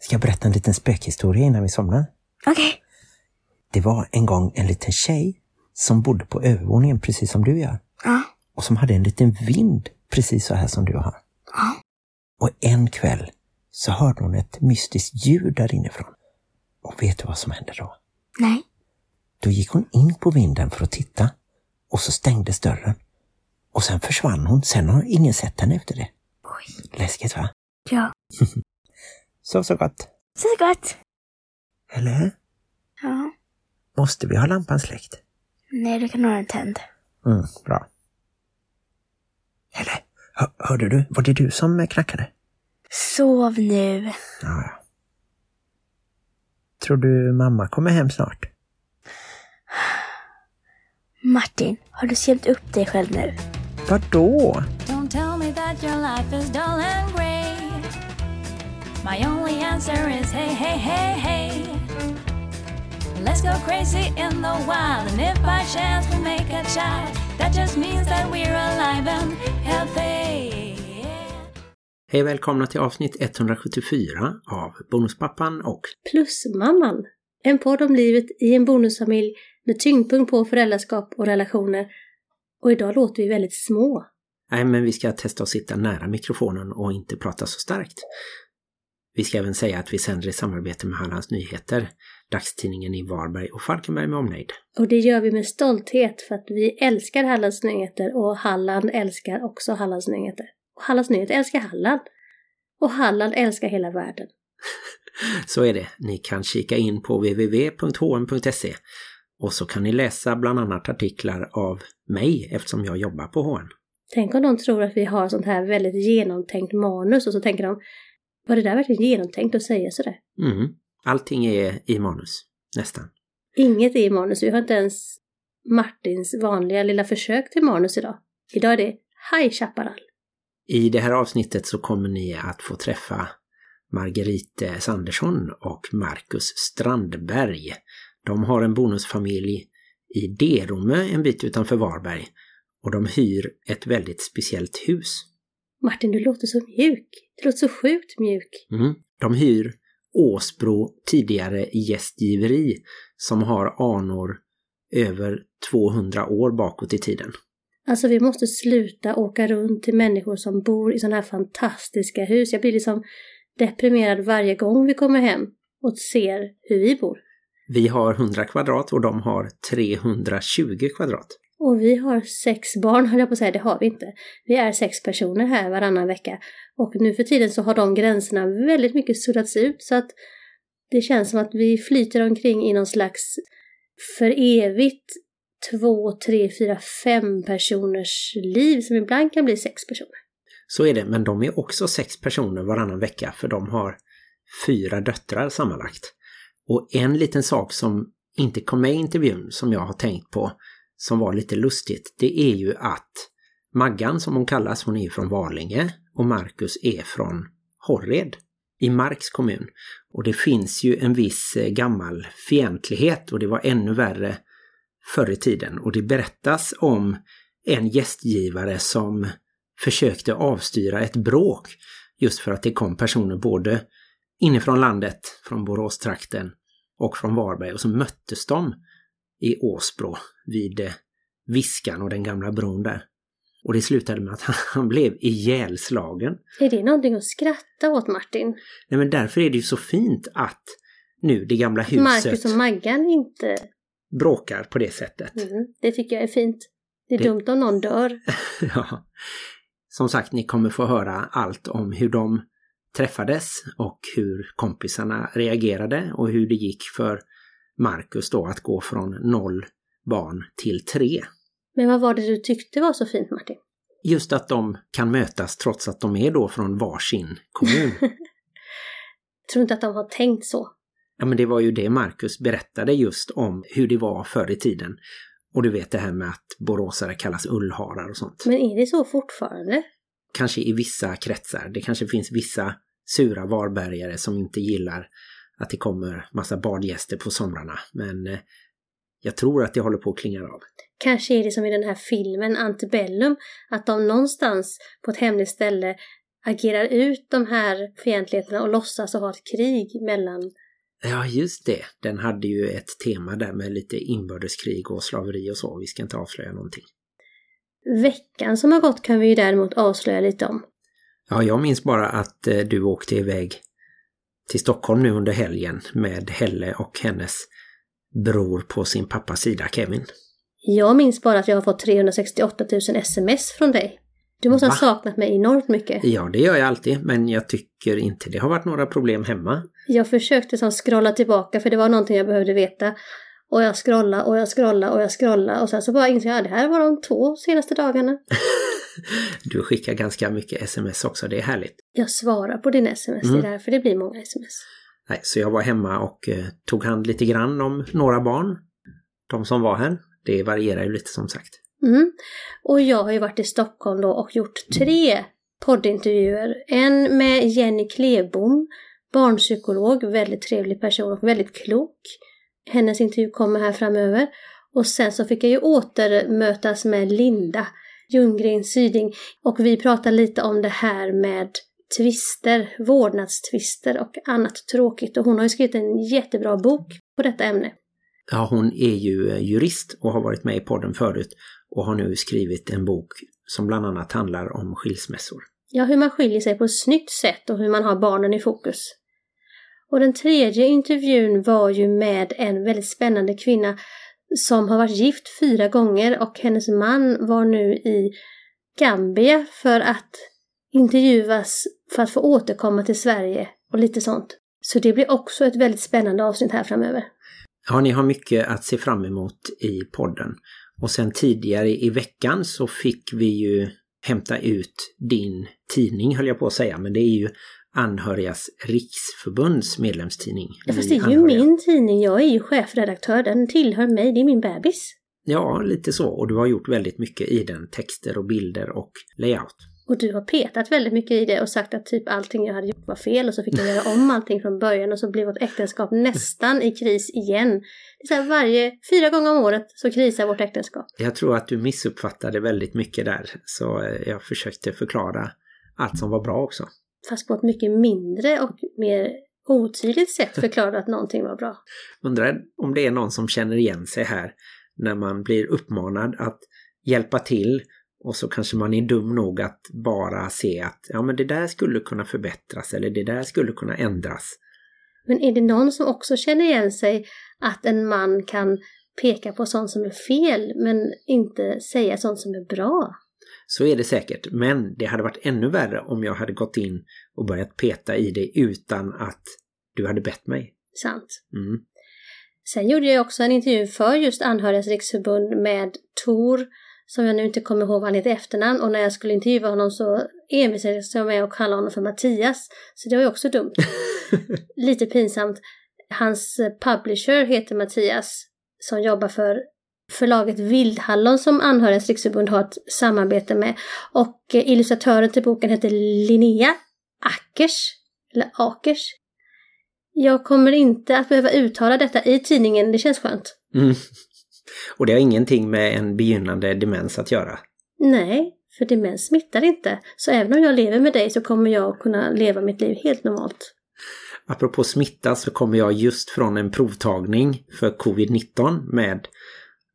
Ska jag berätta en liten spökhistoria innan vi somnar? Okej. Det var en gång en liten tjej som bodde på övervåningen precis som du gör. Ja. Och som hade en liten vind precis så här som du har. Ja. Och en kväll så hörde hon ett mystiskt ljud där inifrån. Och vet du vad som hände då? Nej. Då gick hon in på vinden för att titta och så stängdes dörren. Och sen försvann hon. Sen har ingen sett henne efter det. Oj. Läskigt va? Ja. Så så gott. Så gott. Eller? Ja. Måste vi ha lampan släckt? Nej, du kan ha den tänd. Mm, bra. Eller, hör, hörde du? Var det du som knackade? Sov nu. Ja, ja. Tror du mamma kommer hem snart? Martin, har du skrämt upp dig själv nu? Vadå? Don't tell me that your life is dull and. My only answer is hey, hey, hey, hey. Let's go crazy in the wild, and if by chance we make a child, that just means that we're alive and healthy. Hej välkomna till avsnitt 174 av Bonuspappan och Plusmamman. En podd om livet i en bonusfamilj med tyngdpunkt på föräldraskap och relationer. Och idag låter vi väldigt små. Nej, men vi ska testa att sitta nära mikrofonen och inte prata så starkt. Vi ska även säga att vi sänder i samarbete med Hallands Nyheter, dagstidningen i Varberg och Falkenberg med omnejd. Och det gör vi med stolthet för att vi älskar Hallands Nyheter och Halland älskar också Hallands Nyheter. Och Hallands Nyheter älskar Halland. Och Halland älskar hela världen. Så är det. Ni kan kika in på www.hm.se och så kan ni läsa bland annat artiklar av mig eftersom jag jobbar på HN. Tänk om de tror att vi har sånt här väldigt genomtänkt manus och så tänker de var det där verkligen genomtänkt att säga sådär? Mm. Allting är i manus, nästan. Inget är i manus. Vi har inte ens Martins vanliga lilla försök till manus idag. Idag är det High Chaparral. I det här avsnittet så kommer ni att få träffa Margarete Sandersson och Marcus Strandberg. De har en bonusfamilj i Derome en bit utanför Varberg och de hyr ett väldigt speciellt hus. Martin, du låter så mjuk. Du låter så sjukt mjuk. Mm. De hyr Åsbro tidigare gästgiveri som har anor över 200 år bakåt i tiden. Alltså vi måste sluta åka runt till människor som bor i sådana här fantastiska hus. Jag blir liksom deprimerad varje gång vi kommer hem och ser hur vi bor. Vi har 100 kvadrat och de har 320 kvadrat. Och vi har sex barn, höll jag på att säga. Det har vi inte. Vi är sex personer här varannan vecka. Och nu för tiden så har de gränserna väldigt mycket suddats ut så att det känns som att vi flyter omkring i någon slags för evigt två, tre, fyra, fem personers liv som ibland kan bli sex personer. Så är det, men de är också sex personer varannan vecka för de har fyra döttrar sammanlagt. Och en liten sak som inte kom med i intervjun som jag har tänkt på som var lite lustigt, det är ju att Maggan som hon kallas, hon är från Valinge och Marcus är från Horred i Marks kommun. Och det finns ju en viss eh, gammal fientlighet och det var ännu värre förr i tiden. Och det berättas om en gästgivare som försökte avstyra ett bråk just för att det kom personer både inifrån landet, från Boråstrakten och från Varberg och så möttes de i Åsbro vid eh, Viskan och den gamla bron där. Och det slutade med att han blev ihjälslagen. Är det någonting att skratta åt Martin? Nej men därför är det ju så fint att nu det gamla huset Marcus och Maggan inte... bråkar på det sättet. Mm, det tycker jag är fint. Det är Det- dumt om någon dör. ja. Som sagt, ni kommer få höra allt om hur de träffades och hur kompisarna reagerade och hur det gick för Marcus då att gå från noll barn till tre. Men vad var det du tyckte var så fint Martin? Just att de kan mötas trots att de är då från varsin kommun. Tror inte att de har tänkt så. Ja men det var ju det Marcus berättade just om hur det var förr i tiden. Och du vet det här med att boråsare kallas ullharar och sånt. Men är det så fortfarande? Kanske i vissa kretsar. Det kanske finns vissa sura varbergare som inte gillar att det kommer massa badgäster på somrarna. Men eh, jag tror att det håller på att klinga av. Kanske är det som i den här filmen Antebellum, att de någonstans på ett hemligt ställe agerar ut de här fientligheterna och låtsas ha ett krig mellan Ja, just det. Den hade ju ett tema där med lite inbördeskrig och slaveri och så. Vi ska inte avslöja någonting. Veckan som har gått kan vi ju däremot avslöja lite om. Ja, jag minns bara att eh, du åkte iväg till Stockholm nu under helgen med Helle och hennes bror på sin pappas sida, Kevin. Jag minns bara att jag har fått 368 000 sms från dig. Du måste Va? ha saknat mig enormt mycket. Ja, det gör jag alltid, men jag tycker inte det har varit några problem hemma. Jag försökte som scrolla tillbaka för det var någonting jag behövde veta. Och jag scrollade och jag scrollade och jag scrollade och sen så bara insåg jag att det här var de två senaste dagarna. Du skickar ganska mycket sms också, det är härligt. Jag svarar på din sms, det Mm. är därför det blir många sms. Nej, så jag var hemma och eh, tog hand lite grann om några barn. De som var här. Det varierar ju lite som sagt. Mm. Och jag har ju varit i Stockholm då och gjort tre poddintervjuer. En med Jenny Klebom, barnpsykolog, väldigt trevlig person och väldigt klok. Hennes intervju kommer här framöver. Och sen så fick jag ju återmötas med Linda Ljunggren Syding och vi pratade lite om det här med tvister, vårdnadstvister och annat tråkigt. Och hon har ju skrivit en jättebra bok på detta ämne. Ja, hon är ju eh, jurist och har varit med i podden förut och har nu skrivit en bok som bland annat handlar om skilsmässor. Ja, hur man skiljer sig på ett snyggt sätt och hur man har barnen i fokus. Och den tredje intervjun var ju med en väldigt spännande kvinna som har varit gift fyra gånger och hennes man var nu i Gambia för att intervjuas för att få återkomma till Sverige och lite sånt. Så det blir också ett väldigt spännande avsnitt här framöver. Ja, ni har mycket att se fram emot i podden. Och sen tidigare i veckan så fick vi ju hämta ut din tidning höll jag på att säga, men det är ju Anhörigas riksförbunds medlemstidning. Ja, fast det är ju min tidning, jag är ju chefredaktör, den tillhör mig, det är min bebis. Ja, lite så. Och du har gjort väldigt mycket i den. Texter och bilder och layout. Och du har petat väldigt mycket i det och sagt att typ allting jag hade gjort var fel och så fick jag göra om allting från början och så blev vårt äktenskap nästan i kris igen. Det är så här varje, fyra gånger om året så krisar vårt äktenskap. Jag tror att du missuppfattade väldigt mycket där. Så eh, jag försökte förklara allt som var bra också. Fast på ett mycket mindre och mer otydligt sätt förklarade att någonting var bra. Undrar om det är någon som känner igen sig här när man blir uppmanad att hjälpa till och så kanske man är dum nog att bara se att ja men det där skulle kunna förbättras eller det där skulle kunna ändras. Men är det någon som också känner igen sig att en man kan peka på sånt som är fel men inte säga sånt som är bra? Så är det säkert, men det hade varit ännu värre om jag hade gått in och börjat peta i det utan att du hade bett mig. Sant. Mm. Sen gjorde jag också en intervju för just Anhörigas riksförbund med Tor, som jag nu inte kommer ihåg vad han heter i efternamn, och när jag skulle intervjua honom så envisades jag med att kalla honom för Mattias, så det var ju också dumt. Lite pinsamt. Hans eh, publisher heter Mattias, som jobbar för förlaget Vildhallon som Anhörigas riksförbund har ett samarbete med. Och eh, illustratören till boken heter Linnea Ackers, eller Akers. Jag kommer inte att behöva uttala detta i tidningen, det känns skönt. Mm. Och det har ingenting med en begynnande demens att göra. Nej, för demens smittar inte. Så även om jag lever med dig så kommer jag kunna leva mitt liv helt normalt. Apropå smitta så kommer jag just från en provtagning för covid-19 med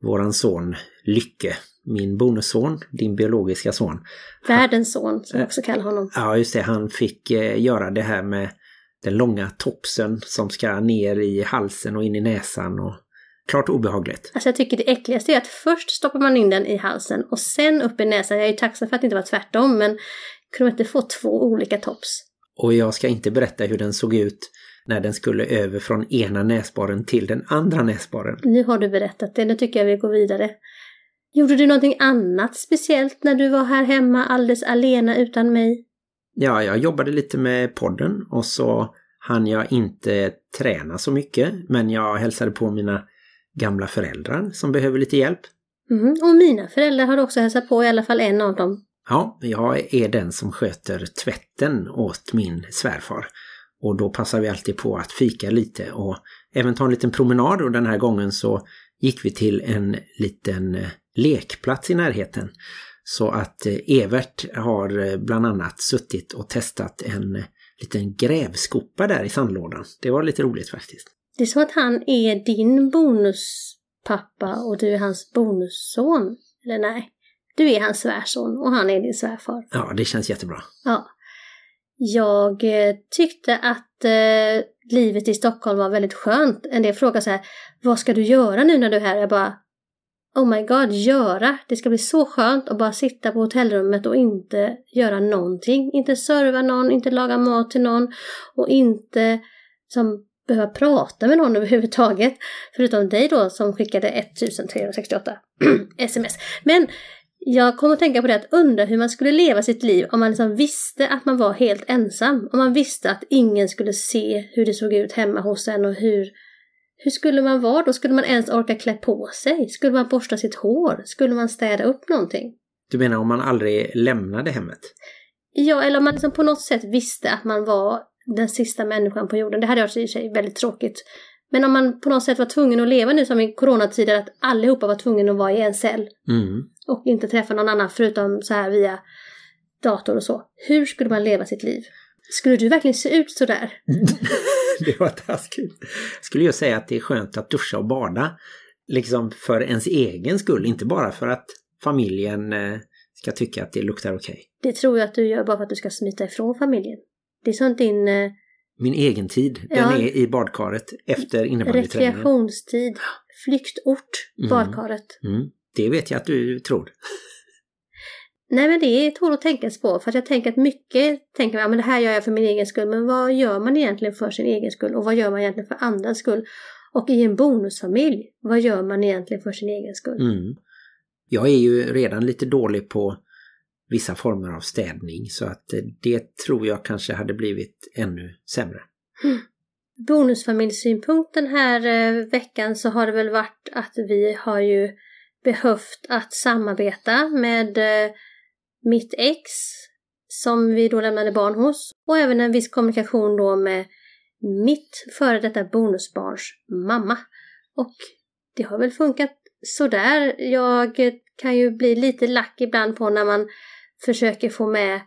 våran son Lycke, min bonusson, din biologiska son. Världens son, som jag också kallar honom. Ja, just det. Han fick eh, göra det här med den långa topsen som ska ner i halsen och in i näsan och klart obehagligt. Alltså jag tycker det äckligaste är att först stoppar man in den i halsen och sen upp i näsan. Jag är ju tacksam för att det inte var tvärtom, men kunde man inte få två olika tops? Och jag ska inte berätta hur den såg ut när den skulle över från ena näsborren till den andra näsborren. Nu har du berättat det, nu tycker jag vi går vidare. Gjorde du någonting annat speciellt när du var här hemma alldeles alena utan mig? Ja, jag jobbade lite med podden och så hann jag inte träna så mycket, men jag hälsade på mina gamla föräldrar som behöver lite hjälp. Mm, och mina föräldrar har också hälsat på, i alla fall en av dem. Ja, jag är den som sköter tvätten åt min svärfar. Och då passar vi alltid på att fika lite och även ta en liten promenad och den här gången så gick vi till en liten eh, lekplats i närheten Så att eh, Evert har eh, bland annat suttit och testat en liten grävskopa där i sandlådan. Det var lite roligt faktiskt. Det är som att han är din bonuspappa och du är hans bonusson. Eller nej, du är hans svärson och han är din svärfar. Ja, det känns jättebra. Ja. Jag eh, tyckte att eh, livet i Stockholm var väldigt skönt. En del frågar så här, vad ska du göra nu när du är här? Jag bara, oh my god, göra! Det ska bli så skönt att bara sitta på hotellrummet och inte göra någonting. Inte serva någon, inte laga mat till någon och inte som behöva prata med någon överhuvudtaget. Förutom dig då som skickade 1368 sms. Men jag kom att tänka på det att undra hur man skulle leva sitt liv om man liksom visste att man var helt ensam. Om man visste att ingen skulle se hur det såg ut hemma hos en och hur hur skulle man vara då? Skulle man ens orka klä på sig? Skulle man borsta sitt hår? Skulle man städa upp någonting? Du menar om man aldrig lämnade hemmet? Ja, eller om man liksom på något sätt visste att man var den sista människan på jorden. Det hade varit i sig väldigt tråkigt. Men om man på något sätt var tvungen att leva nu som i coronatider, att allihopa var tvungna att vara i en cell Mm. och inte träffa någon annan förutom så här via dator och så. Hur skulle man leva sitt liv? Skulle du verkligen se ut så där? det var taskigt. Jag skulle ju säga att det är skönt att duscha och bada. Liksom för ens egen skull, inte bara för att familjen eh, ska tycka att det luktar okej. Det tror jag att du gör bara för att du ska smita ifrån familjen. Det är sånt din eh, Min egen tid, den Ja. är i badkaret efter innebandyträningen. rekreationstid, flyktort, Mm. badkaret. Mm. Det vet jag att du tror. Nej men det tål att tänkas på för att jag tänker att mycket tänker man, ja, men det här gör jag för min egen skull. Men vad gör man egentligen för sin egen skull och vad gör man egentligen för andras skull? Och i en bonusfamilj, vad gör man egentligen för sin egen skull? Mm. Jag är ju redan lite dålig på vissa former av städning så att eh, det tror jag kanske hade blivit ännu sämre. Mm. Bonusfamiljssynpunkt den här eh, veckan så har det väl varit att vi har ju behövt att samarbeta med eh, mitt ex som vi då lämnade barn hos och även en viss kommunikation då med mitt före detta bonusbarns mamma. Och det har väl funkat sådär. Jag kan ju bli lite lack ibland på när man försöker få med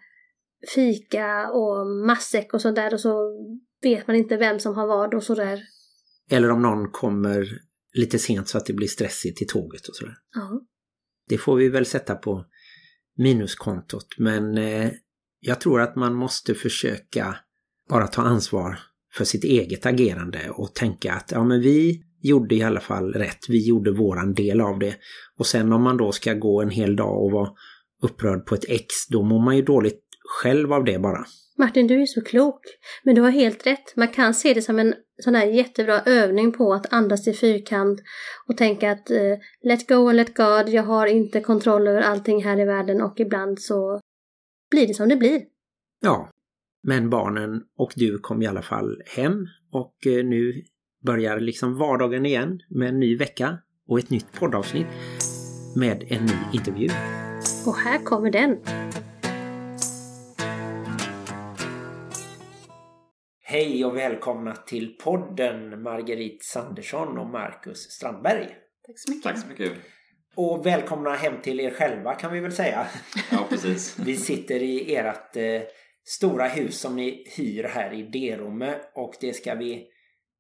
fika och matsäck och sånt där och så vet man inte vem som har vad och sådär. Eller om någon kommer lite sent så att det blir stressigt till tåget och sådär. Ja. Det får vi väl sätta på minuskontot men eh, jag tror att man måste försöka bara ta ansvar för sitt eget agerande och tänka att ja men vi gjorde i alla fall rätt, vi gjorde våran del av det. Och sen om man då ska gå en hel dag och vara upprörd på ett ex, då mår man ju dåligt själv av det bara. Martin, du är så klok. Men du har helt rätt. Man kan se det som en sån här jättebra övning på att andas i fyrkant och tänka att eh, let go and let God, jag har inte kontroll över allting här i världen och ibland så blir det som det blir. Ja, men barnen och du kom i alla fall hem och eh, nu börjar liksom vardagen igen med en ny vecka och ett nytt poddavsnitt med en ny intervju. Och här kommer den. Hej och välkomna till podden Marguerite Sandersson och Marcus Strandberg. Tack så mycket. Tack så mycket. Och välkomna hem till er själva kan vi väl säga. Ja, precis. Vi sitter i ert eh, stora hus som ni hyr här i Derumme och det ska vi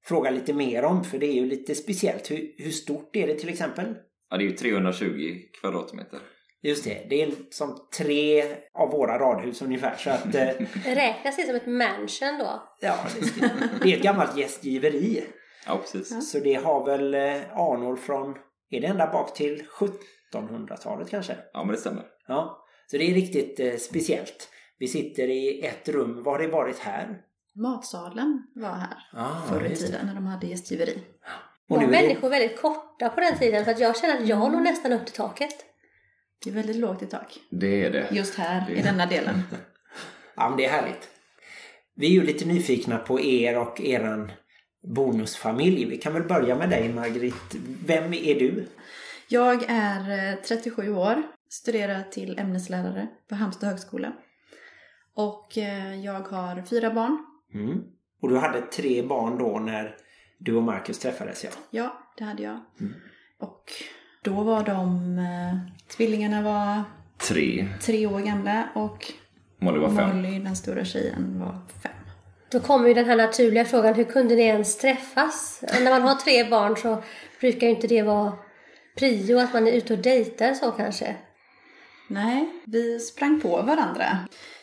fråga lite mer om för det är ju lite speciellt. Hur, hur stort är det till exempel? Ja, det är ju 320 kvadratmeter. Just det, det är som tre av våra radhus ungefär så att eh, Räknas det som ett mansion då? ja, det, det är ett gammalt gästgiveri. Ja, precis. Så det har väl eh, anor från, är det ända bak till 1700-talet kanske? Ja, men det stämmer. Ja, så det är riktigt eh, speciellt. Vi sitter i ett rum, var har det varit här? Matsalen var här Ah, förr i tiden när de hade gästgiveri. Och Var är det, människor väldigt korta på den tiden för att jag känner att jag når nästan upp till taket. Det är väldigt lågt i tak. Det är det. Just här, Det- i denna delen. ja, men det är härligt. Vi är ju lite nyfikna på er och eran bonusfamilj. Vi kan väl börja med dig Margrit. Vem är du? Jag är eh, 37 år, studerar till ämneslärare på Halmstad högskola. Och eh, jag har fyra barn. Mm. Och du hade tre barn då när du och Marcus träffades ja. Ja, det hade jag. Mm. Och då var de, eh, tvillingarna var tre. tre år gamla och Molly var fem. Molly, den stora tjejen, var fem. Då kommer ju den här naturliga frågan, hur kunde ni ens träffas? När man har tre barn så brukar ju inte det vara prio att man är ute och dejtar så kanske. Nej, vi sprang på varandra.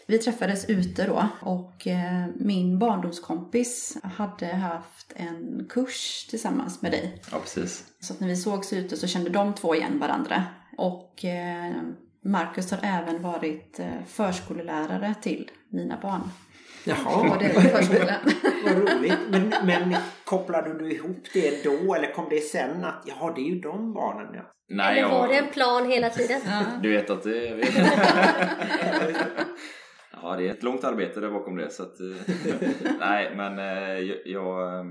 Vi träffades ute då och eh, min barndomskompis hade haft en kurs tillsammans med dig. Ja, precis. Så att när vi sågs ute så kände de två igen varandra. Och eh, Marcus har även varit eh, förskolelärare till mina barn. Jaha, det förskolan. vad roligt. Men, men kopplade du ihop det då eller kom det sen att jaha det är ju de barnen ja. Nej, Eller var jag- det en plan hela tiden? Du vet att det är... ja, det är ett långt arbete där bakom det. Så att, eh, nej, men jag, jag, eh,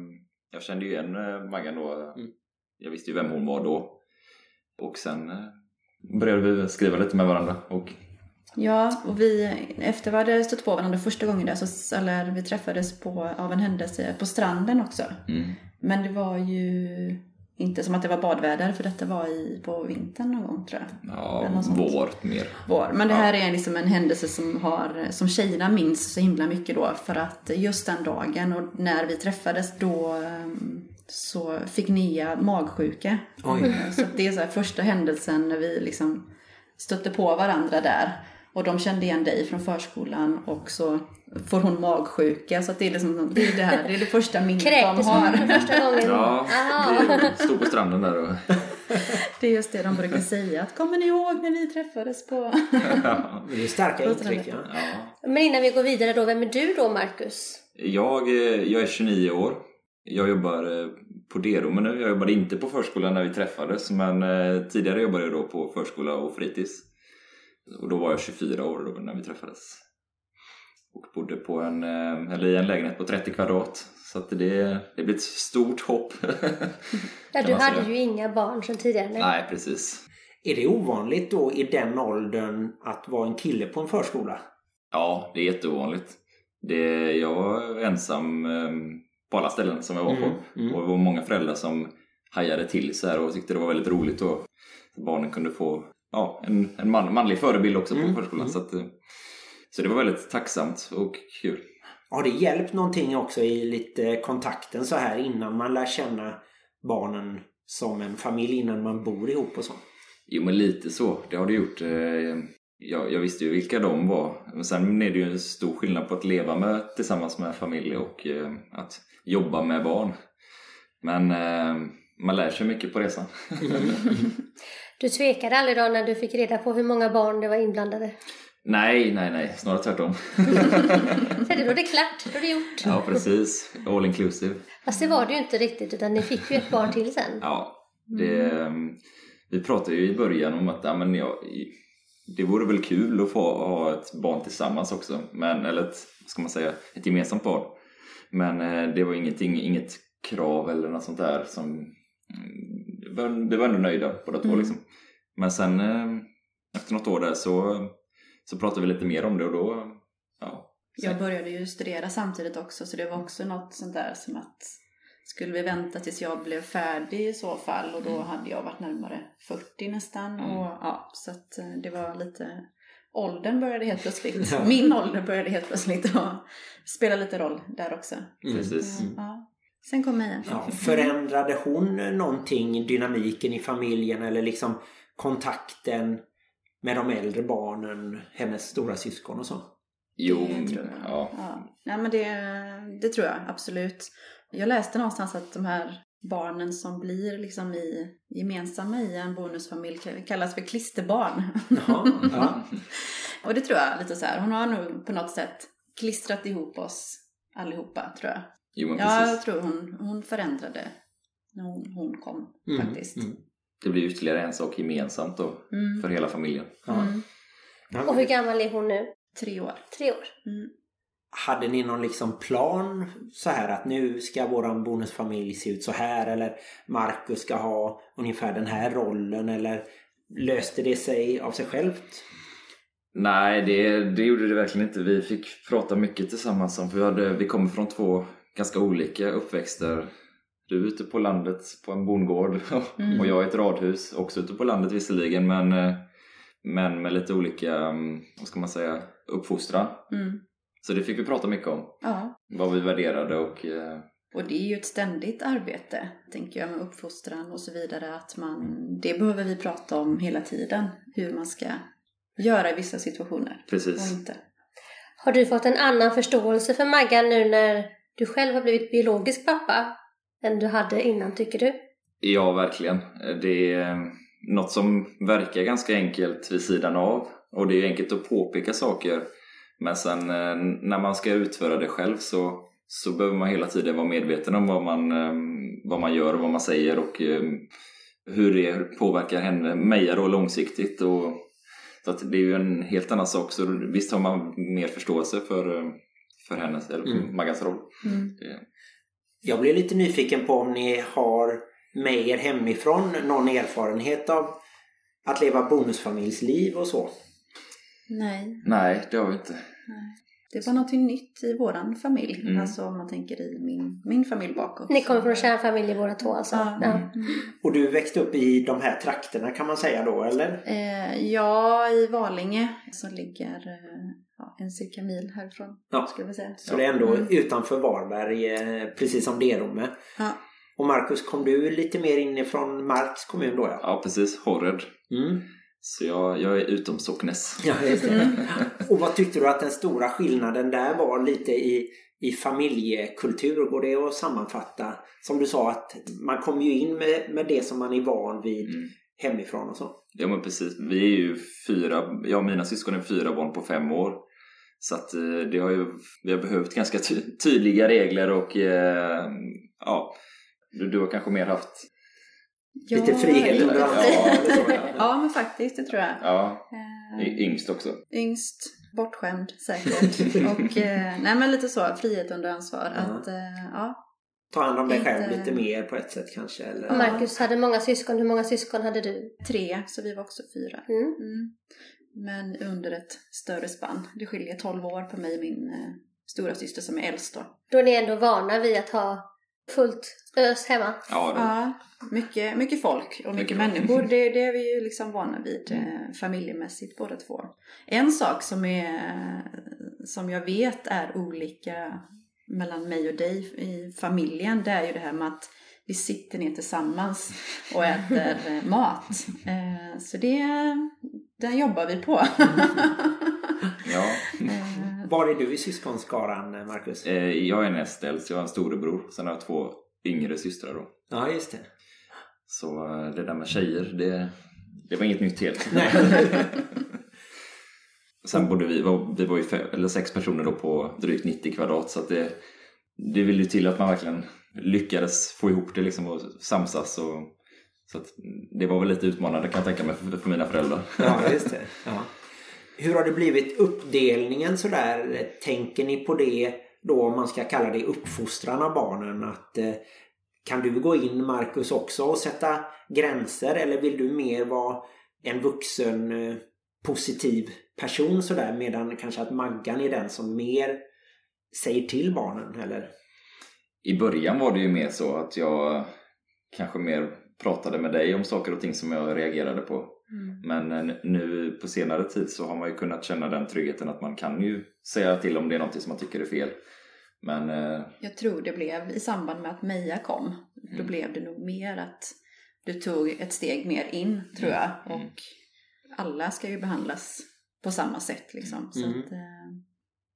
jag kände ju igen Maggan då. Mm. Jag visste ju vem hon var då. Och sen började vi skriva lite med varandra. Och Ja, och vi, efter vi hade stött på varandra första gången där, så, eller vi träffades på, av en händelse på stranden också. mm, Men det var ju inte som att det var badväder, för detta var i, på vintern någon gång tror jag. ja, vår mer. Vår. Men det här är liksom en händelse som, har, som tjejerna minns så himla mycket då. För att just den dagen och när vi träffades då ehm, så fick Nia magsjuka. Oj. Så det är så här första händelsen när vi liksom stötte på varandra där. Och de kände igen dig från förskolan och så får hon magsjuka. Så att det är liksom, det är det här, det är det första minnet de har. för första gången? Ja, vi stod på stranden där och... Det är just det de brukar säga. Att, Kommer ni ihåg när vi träffades på... Det är starka intryck ja. Ja. Men innan vi går vidare då, vem är du då Marcus? Jag, eh, jag är 29 år. Jag jobbar eh, på Deromen nu. Jag jobbade inte på förskolan när vi träffades men eh, tidigare jobbade jag då på förskola och fritids. Och då var jag 24 år då när vi träffades. Och bodde på en, eh, eller i en lägenhet på 30 kvadrat. Så att det, det blir ett stort hopp. Ja, du hade ju inga barn sedan tidigare. Nej. Nej, precis. Är det ovanligt då i den åldern att vara en kille på en förskola? Ja, det är jätteovanligt. Det, jag var ensam eh, på alla ställen som jag var på. Mm, mm. Och det var många föräldrar som hajade till så här och tyckte det var väldigt roligt. Och barnen kunde få ja, en, en man, manlig förebild också på Mm, förskolan. mm. Så, att, eh, så det var väldigt tacksamt och kul. Har det hjälpt någonting också i lite kontakten så här innan man lär känna barnen som en familj innan man bor ihop och så? Jo men lite så, det har det gjort. Eh, Jag, jag visste ju vilka de var. Men sen är det ju en stor skillnad på att leva med, tillsammans med familj och eh, att jobba med barn. Men eh, man lär sig mycket på resan. Du tvekade aldrig då när du fick reda på hur många barn det var inblandade? nej, nej, nej, snarare tvärtom. Så det, då är det klart, då är det gjort. ja, precis. All inclusive. Fast det var det ju inte riktigt utan ni fick ju ett barn till sen. Ja, det, vi pratade ju i början om att ja, men ja, det vore väl kul att få ha ett barn tillsammans också. Men, eller ett, ska man säga, ett gemensamt barn. Men eh, det var ingenting, inget krav eller något sånt där som... mm, Vi var, vi var ändå nöjda båda två Mm. liksom. Men sen eh, efter något år där så, så pratade vi lite mer om det och då... Ja, Jag började ju studera samtidigt också så det var också något sånt där som att skulle vi vänta tills jag blev färdig i så fall och då hade jag varit närmare 40 nästan Mm. och ja så att eh, det var lite åldern började helt plötsligt Ja. min ålder började helt plötsligt och spela lite roll där också. precis. Mm. Ja. Sen kom Meja. Ja, förändrade hon någonting, dynamiken i familjen eller liksom kontakten med de äldre barnen, hennes stora syskon och så? Jo, Det tror jag. ja. Ja. Nej, men det, det tror jag absolut. Jag läste någonstans att de här barnen som blir liksom i, gemensamma i en bonusfamilj kallas för klisterbarn. Jaha, ja. Och det tror jag lite så här. Hon har nog på något sätt klistrat ihop oss allihopa tror jag. Jo, men Ja, precis. jag tror hon, hon förändrade när hon, hon kom Mm, faktiskt. mm. Det blir ytterligare en sak gemensamt då Mm. för hela familjen. Ja. Mm. Och hur gammal är hon nu? Tre år. Tre år. Mm. Hade ni någon liksom plan så här att nu ska våran bonusfamilj se ut så här eller Marcus ska ha ungefär den här rollen eller löste det sig av sig självt? Nej, det, det gjorde det verkligen inte. Vi fick prata mycket tillsammans om, för vi, hade, vi kommer från två ganska olika uppväxter. Du är ute på landet på en bondgård Mm. och jag i ett radhus, också ute på landet visserligen, men eh, Men med lite olika, mm, vad ska man säga, uppfostran. Mm. Så det fick vi prata mycket om. Ja, Vad vi värderade och eh, och det är ju ett ständigt arbete, tänker jag, med uppfostran och så vidare. Att man, det behöver vi prata om hela tiden, hur man ska göra i vissa situationer precis. och inte. Har du fått en annan förståelse för Maggan nu när du själv har blivit biologisk pappa än du hade innan, tycker du? Ja, verkligen. Det är något som verkar ganska enkelt vid sidan av och det är enkelt att påpeka saker men sen eh, när man ska utföra det själv så, så behöver man hela tiden vara medveten om vad man, eh, vad man gör och vad man säger och eh, hur det påverkar henne, Meja då långsiktigt. Och, så att det är ju en helt annan sak. Så visst har man mer förståelse för, för hennes, eller för Mm. Maggans roll. Mm. Jag blev lite nyfiken på om ni har med er hemifrån någon erfarenhet av att leva bonusfamiljsliv och så. Nej, Nej, det har vi inte. det var någonting nytt i våran familj. Mm. Alltså om man tänker i min, min familj bakåt. Ni kommer från kärnfamiljer båda två alltså? Ja. Ja. Mm. Och du växte upp i de här trakterna kan man säga då, eller? Eh, ja, i Valinge som ligger eh, ja, en cirka mil härifrån. Ja. Skulle jag säga. Så det är ändå Mm. utanför Varberg, eh, precis som Derome. Ja. Och Marcus, kom du lite mer inifrån Marks kommun då? Ja, Ja, precis. Horred. mm. Så jag, jag är utomsocknes. ja. Mm. Och vad tyckte du att den stora skillnaden där var lite i, i familjekultur? Går det att sammanfatta? Som du sa att man kommer ju in med, med det som man är van vid Mm. hemifrån och så. Ja men precis, vi är ju fyra, jag och mina syskon är fyra barn på fem år. Så att eh, det har ju, vi har behövt ganska ty- tydliga regler och eh, ja, du, du har kanske mer haft, Ja, Lite frihet under ansvar, ja. ja, men faktiskt, det tror jag. ja, Eh, yngst också. Yngst, bortskämd säkert. Och eh, nej men lite så, frihet under ansvar. Ja. Att, eh, ja. Ta hand om dig själv Inte- lite mer på ett sätt kanske. Och Eller? Marcus hade många syskon. Hur många syskon hade du? Tre, så vi var också fyra. Mm. Mm. Men under ett större spann. Det skiljer 12 år på mig och min eh, stora syster som är äldst då. Då är ni ändå vana vid att ha fullt ös hemma. Ja, det, Ja, mycket, mycket folk och mycket, Mycket människor. Det, det är vi ju liksom vana vid eh, familjemässigt båda två. En sak som, är, som jag vet är olika mellan mig och dig i familjen, det är ju det här med att vi sitter ner tillsammans och äter eh, mat. Eh, så det, den jobbar vi på. ja. Var är du i syskonskaran, Marcus? Eh, Jag är näst äldst, jag har en storebror, sen har jag två yngre systrar då. Ja, just det. Så eh, det där med tjejer, det, det var inget nytt helt. Sen bodde vi, vi var ju fem, eller sex personer då på drygt 90 kvadrat så att det, det vill ju till att man verkligen lyckades få ihop det liksom och samsas och så att det var väl lite utmanande kan jag tänka mig för, för mina föräldrar. Ja, just det. Ja. Hur har det blivit uppdelningen sådär? Tänker ni på det då om man ska kalla det uppfostran av barnen? Att, eh, kan du gå in Marcus också och sätta gränser eller vill du mer vara en vuxen eh, positiv person sådär medan kanske att Maggan är den som mer säger till barnen eller? I början var det ju mer så att jag kanske mer pratade med dig om saker och ting som jag reagerade på mm. Men eh, nu på senare tid så har man ju kunnat känna den tryggheten att man kan ju säga till om det är något som man tycker är fel. Men eh, Jag tror det blev i samband med att Meja kom. Då Mm. blev det nog mer att du tog ett steg mer in tror jag. Mm. Och alla ska ju behandlas på samma sätt liksom. Så Mm. att, eh,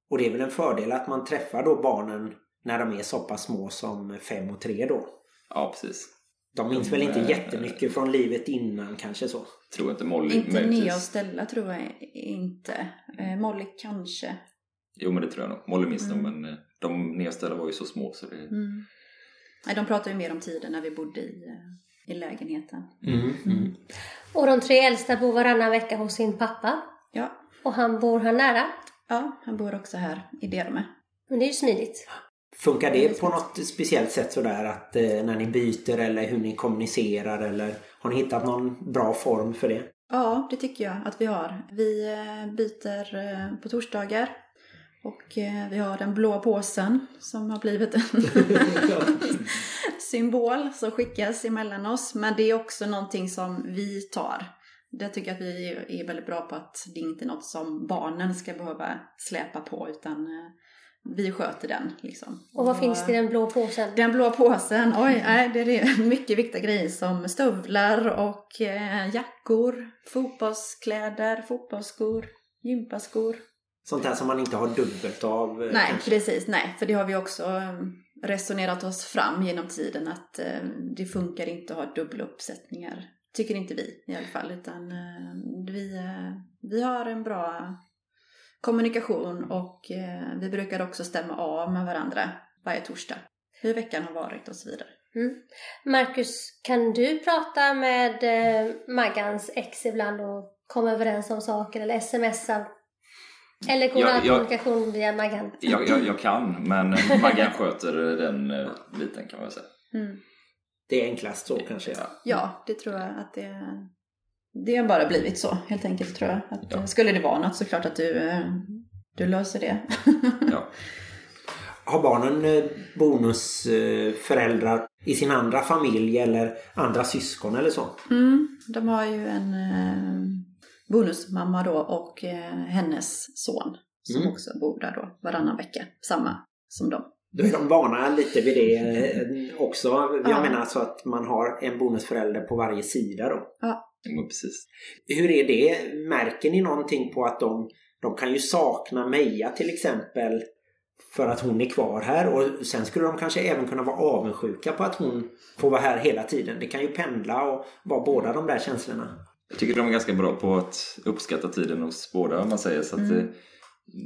Och det är väl en fördel att man träffar då barnen när de är så pass små som fem och tre då. ja, precis. De minns väl inte Mm. jättemycket från livet innan kanske så. Tror inte Molly inte möjligtvis. Nea och Stella tror jag inte. Eh, Molly kanske. Jo men det tror jag nog. Molly minns Mm. nog men eh, de nedställda var ju så små så det... Mm. Nej, de pratar ju mer om tiden när vi bodde i, eh, i lägenheten. Mm. Och de tre äldsta bor varannan vecka hos sin pappa. Ja, Och han bor här nära. ja han bor också här i Derme. Men det är ju smidigt. Funkar det på något speciellt sätt sådär att eh, när ni byter eller hur ni kommunicerar eller har ni hittat någon bra form för det? Ja, det tycker jag att vi har. Vi eh, byter eh, på torsdagar. Och eh, vi har den blå påsen som har blivit en symbol som skickas emellan oss. Men det är också någonting som vi tar. Det tycker jag att vi är väldigt bra på att det inte är något som barnen ska behöva släpa på utan vi sköter den liksom. Och vad finns det i den blå påsen? Den blå påsen, oj, nej, det är mycket viktiga grejer som stövlar och eh, jackor, fotbollskläder, fotbollsskor, gympaskor. Sånt där som man inte har dubbelt av. eh, Nej, kanske. precis, nej, för det har vi också eh, resonerat oss fram genom tiden att eh, det funkar inte att ha dubbla uppsättningar. Tycker inte vi i alla fall, utan eh, vi, eh, vi har en bra kommunikation och eh, vi brukar också stämma av med varandra varje torsdag. Hur veckan har varit och så vidare. Mm. Marcus, kan du prata med eh, Maggans ex ibland och komma överens om saker eller smsa? Eller går all jag- kommunikation via Maggan? Jag, jag, jag kan, men Maggan sköter den eh, biten kan man säga. Mm. Det är enklast så kanske. Ja. Ja, det tror jag att det, det har bara blivit så helt enkelt tror jag. Att, Ja. eh, Skulle det vara något så klart att du, eh, du löser det. Ja. Har barnen eh, bonusföräldrar i sin andra familj eller andra syskon eller så? Mm, de har ju en bonusmamma då och hennes son som Mm. också bor där då varannan vecka. Samma som dem. Då är de vana lite vid det också. Jag Ja. menar alltså att man har en bonusförälder på varje sida då. Ja, precis. Hur är det? Märker ni någonting på att de, de kan ju sakna Meja till exempel för att hon är kvar här och sen skulle de kanske även kunna vara avundsjuka på att hon får vara här hela tiden. Det kan ju pendla och vara båda de där känslorna. Jag tycker de är ganska bra på att uppskatta tiden hos båda om man säger så att Mm. det,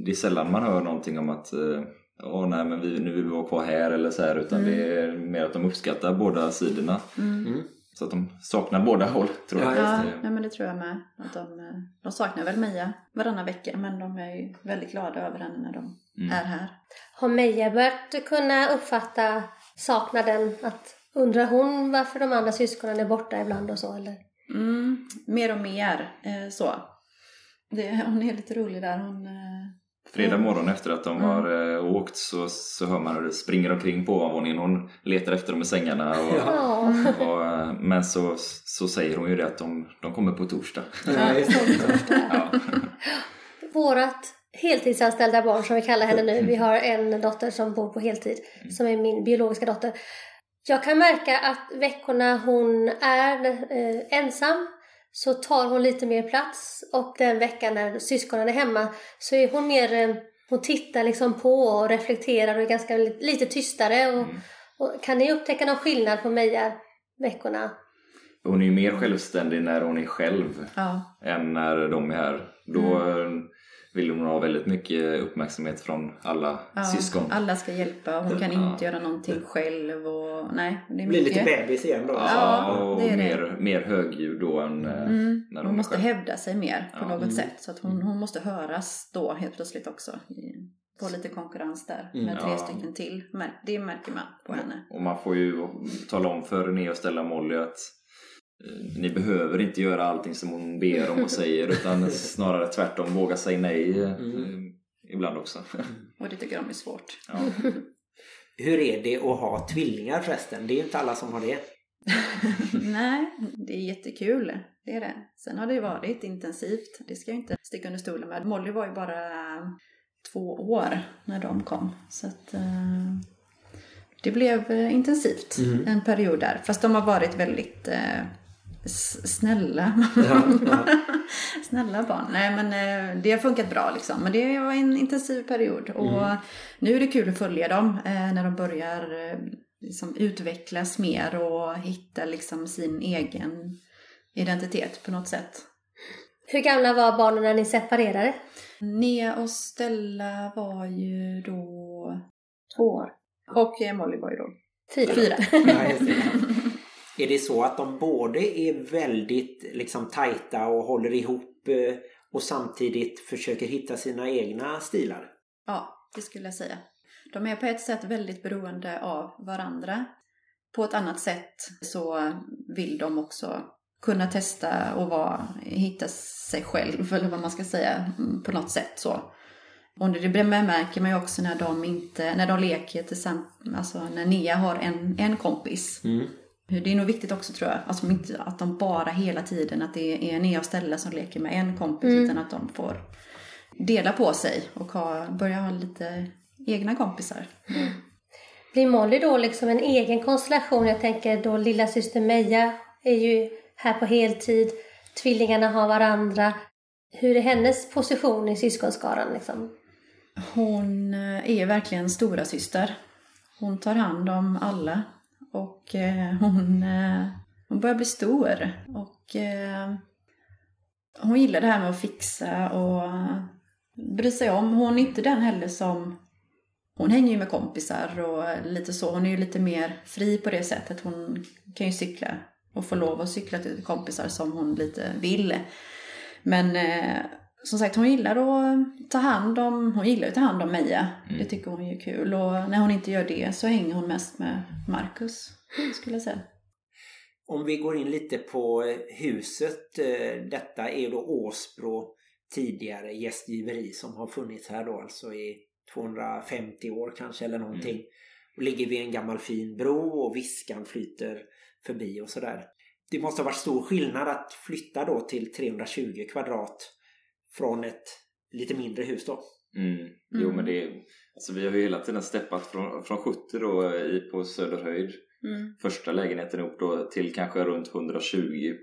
det är sällan man hör någonting om att eh, Åh nej men vi, nu vill vi vara kvar här eller så här utan Mm. det är mer att de uppskattar båda sidorna. Mm. Så att de saknar båda håll tror jag. Ja, nej, men det tror jag med. Att de, eh, de saknar väl Mia varannan vecka men de är ju väldigt glada över henne när de Mm. är här. Har Meja börjat kunna uppfatta saknaden? Att undrar hon varför de andra syskonen är borta ibland och så eller? Mm, mer och mer eh, så. Det, hon är lite rolig där. Hon, eh, Fredag morgon efter att de Mm. har eh, åkt så, så hör man hur det springer omkring på ovanvåningen. Hon letar efter dem i sängarna. Och, Ja. och, eh, men så, så säger hon ju det att de, de kommer på torsdag. Ja, just det. Ja. Vårat heltidsanställda barn som vi kallar henne nu. Vi har en dotter som bor på heltid som är min biologiska dotter. Jag kan märka att veckorna hon är eh, ensam så tar hon lite mer plats och den veckan när syskonen är hemma så är hon mer eh, hon tittar liksom på och reflekterar och är ganska li- lite tystare. Och, Mm. och kan ni upptäcka någon skillnad på Meja veckorna? Hon är ju mer självständig när hon är själv ja. än när de är här. Då eh, vill hon ha väldigt mycket uppmärksamhet från alla Ja, syskon. Alla ska hjälpa. Hon kan Ja. inte göra någonting själv. Och, nej, det är Blir mycket. lite bebis igen då. Ja, och det är det. mer, mer högljudd då än eh, Mm. när Hon är måste själv. hävda sig mer på Ja. något Mm. sätt. Så att hon, hon måste höras då helt plötsligt också. Få lite konkurrens där Mm. med tre Ja. stycken till. Men Det märker man på henne. Och man får ju tala om för René och Stella Molly att ni behöver inte göra allting som hon ber om och säger utan snarare tvärtom våga säga nej eh, Mm. ibland också. Och det tycker de är svårt. Ja. Hur är det att ha tvillingar förresten? Det är ju inte alla som har det. Nej, det är jättekul. Det är det. Sen har det ju varit intensivt. Det ska jag inte sticka under stolen med. Molly var ju bara två år när de kom. Så att eh, det blev eh, intensivt Mm. en period där. Fast de har varit väldigt eh, s- snälla. Ja, ja. Snälla barn. Nej men eh, det har funkat bra liksom. Men det var en intensiv period. Och nu är det kul att följa dem eh, när de börjar eh, liksom utvecklas mer och hitta liksom sin egen identitet på något sätt. Hur gamla var barnen när ni separerade? Nea och Stella var ju då Två år. och Molly var ju då Fyra. fyra. Är det så att de både är väldigt liksom tajta och håller ihop eh, och samtidigt försöker hitta sina egna stilar? Ja, det skulle jag säga. De är på ett sätt väldigt beroende av varandra. På ett annat sätt så vill de också kunna testa och vara, hitta sig själv, eller vad man ska säga, mm, på något sätt så. Och det märker man ju också när de inte, när de leker tillsammans, alltså när Nia har en, en kompis Mm. Det är nog viktigt också tror jag, alltså inte att de bara hela tiden, att det är en nya ställe som leker med en kompis, utan att de får dela på sig och ha, börja ha lite egna kompisar. Blir Molly då liksom en egen konstellation? Jag tänker då lilla syster Meja är ju här på heltid. Tvillingarna har varandra. Hur är hennes position i syskonskaran liksom? Hon eh, är verkligen stora syster. Hon tar hand om alla och eh, hon, eh, hon börjar bli stor. Och eh, hon gillar det här med att fixa och bry sig om. Hon är inte den heller som... Hon hänger ju med kompisar och lite så. Hon är ju lite mer fri på det sättet. Hon kan ju cykla och få lov att cykla till kompisar som hon lite vill. Men eh, som sagt, hon gillar att ta hand om, hon gillar att ta hand om Meja. Det tycker hon är kul. Och när hon inte gör det så hänger hon mest med Marcus, skulle jag säga. Om vi går in lite på eh, huset. eh, Detta är ju då Åsbro tidigare gästgiveri som har funnits här då alltså i 250 år kanske eller någonting. Och ligger vid en gammal fin bro och viskan flyter förbi och sådär. Det måste ha varit stor skillnad att flytta då till 320 kvadrat från ett lite mindre hus då. Mm. Jo men det är, alltså vi har ju hela tiden steppat från, från 70 då i, på Söderhöjd Mm. första lägenheten upp då till kanske runt 120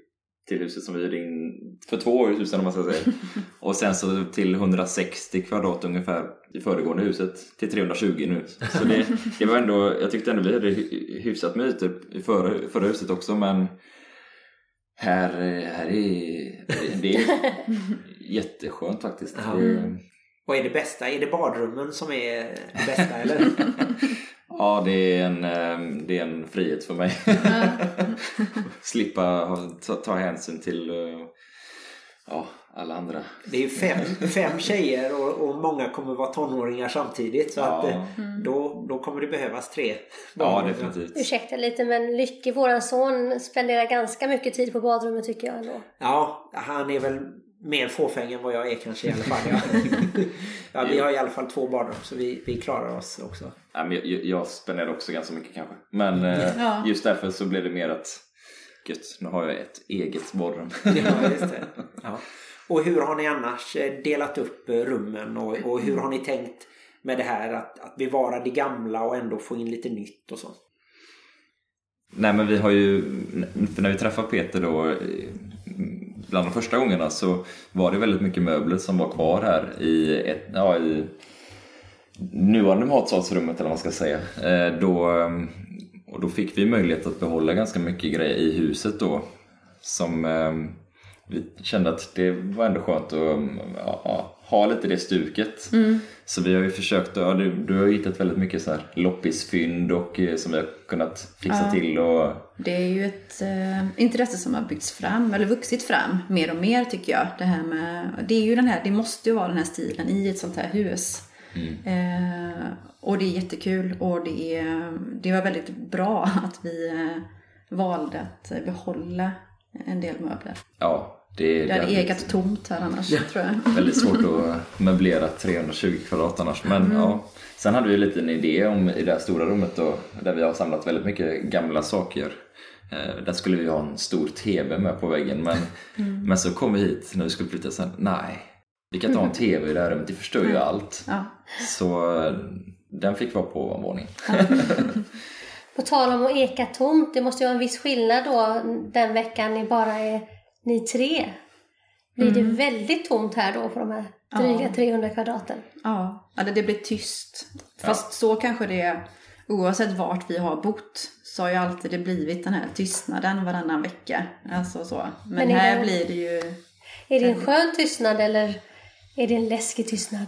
till huset som vi hyrde in för två år sedan om man ska säga. Och sen så till 160 kvadrat ungefär i föregående huset till 320 nu. Så det, det var ändå, jag tyckte ändå vi hade hy- hyfsat med ytor i förra, förra huset också men här, här är det är jätteskönt faktiskt. Ja. Det, Vad är det bästa? Är det badrummen som är det bästa eller? Ja, det är en, eh, det är en frihet för mig. Slippa ta, ta hänsyn till eh, ja, alla andra. Det är ju fem, fem tjejer och, och många kommer vara tonåringar samtidigt så att Ja. eh, då, då kommer det behövas tre. Ja, definitivt. Ursäkta lite men Lycke, våran son, spenderar ganska mycket tid på badrummet tycker jag ändå. Ja, han är väl mer fåfäng än vad jag är kanske i alla fall. Ja. ja, vi har i alla fall två badrum så vi, vi klarar oss också. Ja, men jag, jag spenderar också ganska mycket kanske. Men eh, Ja. just därför så blev det mer att gött, nu har jag ett eget badrum. Ja, just det. Ja. Och hur har ni annars eh, delat upp eh, rummen och, och hur har ni tänkt med det här att, att bevara det gamla och ändå få in lite nytt och så? Nej men vi har ju, för när vi träffade Peter då bland de första gångerna så var det väldigt mycket möbler som var kvar här i, ett, ja, i nuvarande matsalsrummet eller vad man ska säga. Eh, Då, och då fick vi möjlighet att behålla ganska mycket grejer i huset då som eh, vi kände att det var ändå skönt att ja, ha lite det stuket. Så vi har ju försökt, ja, du, du har ju hittat väldigt mycket så här loppisfynd och eh, som vi har kunnat fixa Ja. till och Det är ju ett eh, intresse som har byggts fram, eller vuxit fram mer och mer tycker jag. Det här med, det är ju den här, det måste ju vara den här stilen i ett sånt här hus. Eh, och det är jättekul och det, är, det var väldigt bra att vi eh, valde att behålla en del möbler. ja, det, Det hade hade egat tomt här annars tror jag. väldigt svårt att möblera 320 kvadrat annars. Men ja, sen hade vi en liten idé om i det här stora rummet då, där vi har samlat väldigt mycket gamla saker. Eh, där skulle vi ha en stor TV med på väggen men, men så kom vi hit när vi skulle flytta sen, nej, vi kan inte ha en TV i det här rummet, det förstör ju allt. Ja. Så eh, den fick vara på ovanvåningen. På tal om att eka tomt, det måste ju vara en viss skillnad då den veckan ni bara är ni tre. Blir det väldigt tomt här då på de här dryga Ja. 300 kvadraten? Ja, eller det blir tyst. Fast så kanske det är, oavsett vart vi har bott, så har ju alltid det blivit den här tystnaden varannan vecka. Alltså så. Men, Men är här det- blir det ju, Är det en skön tystnad eller är det en läskig tystnad?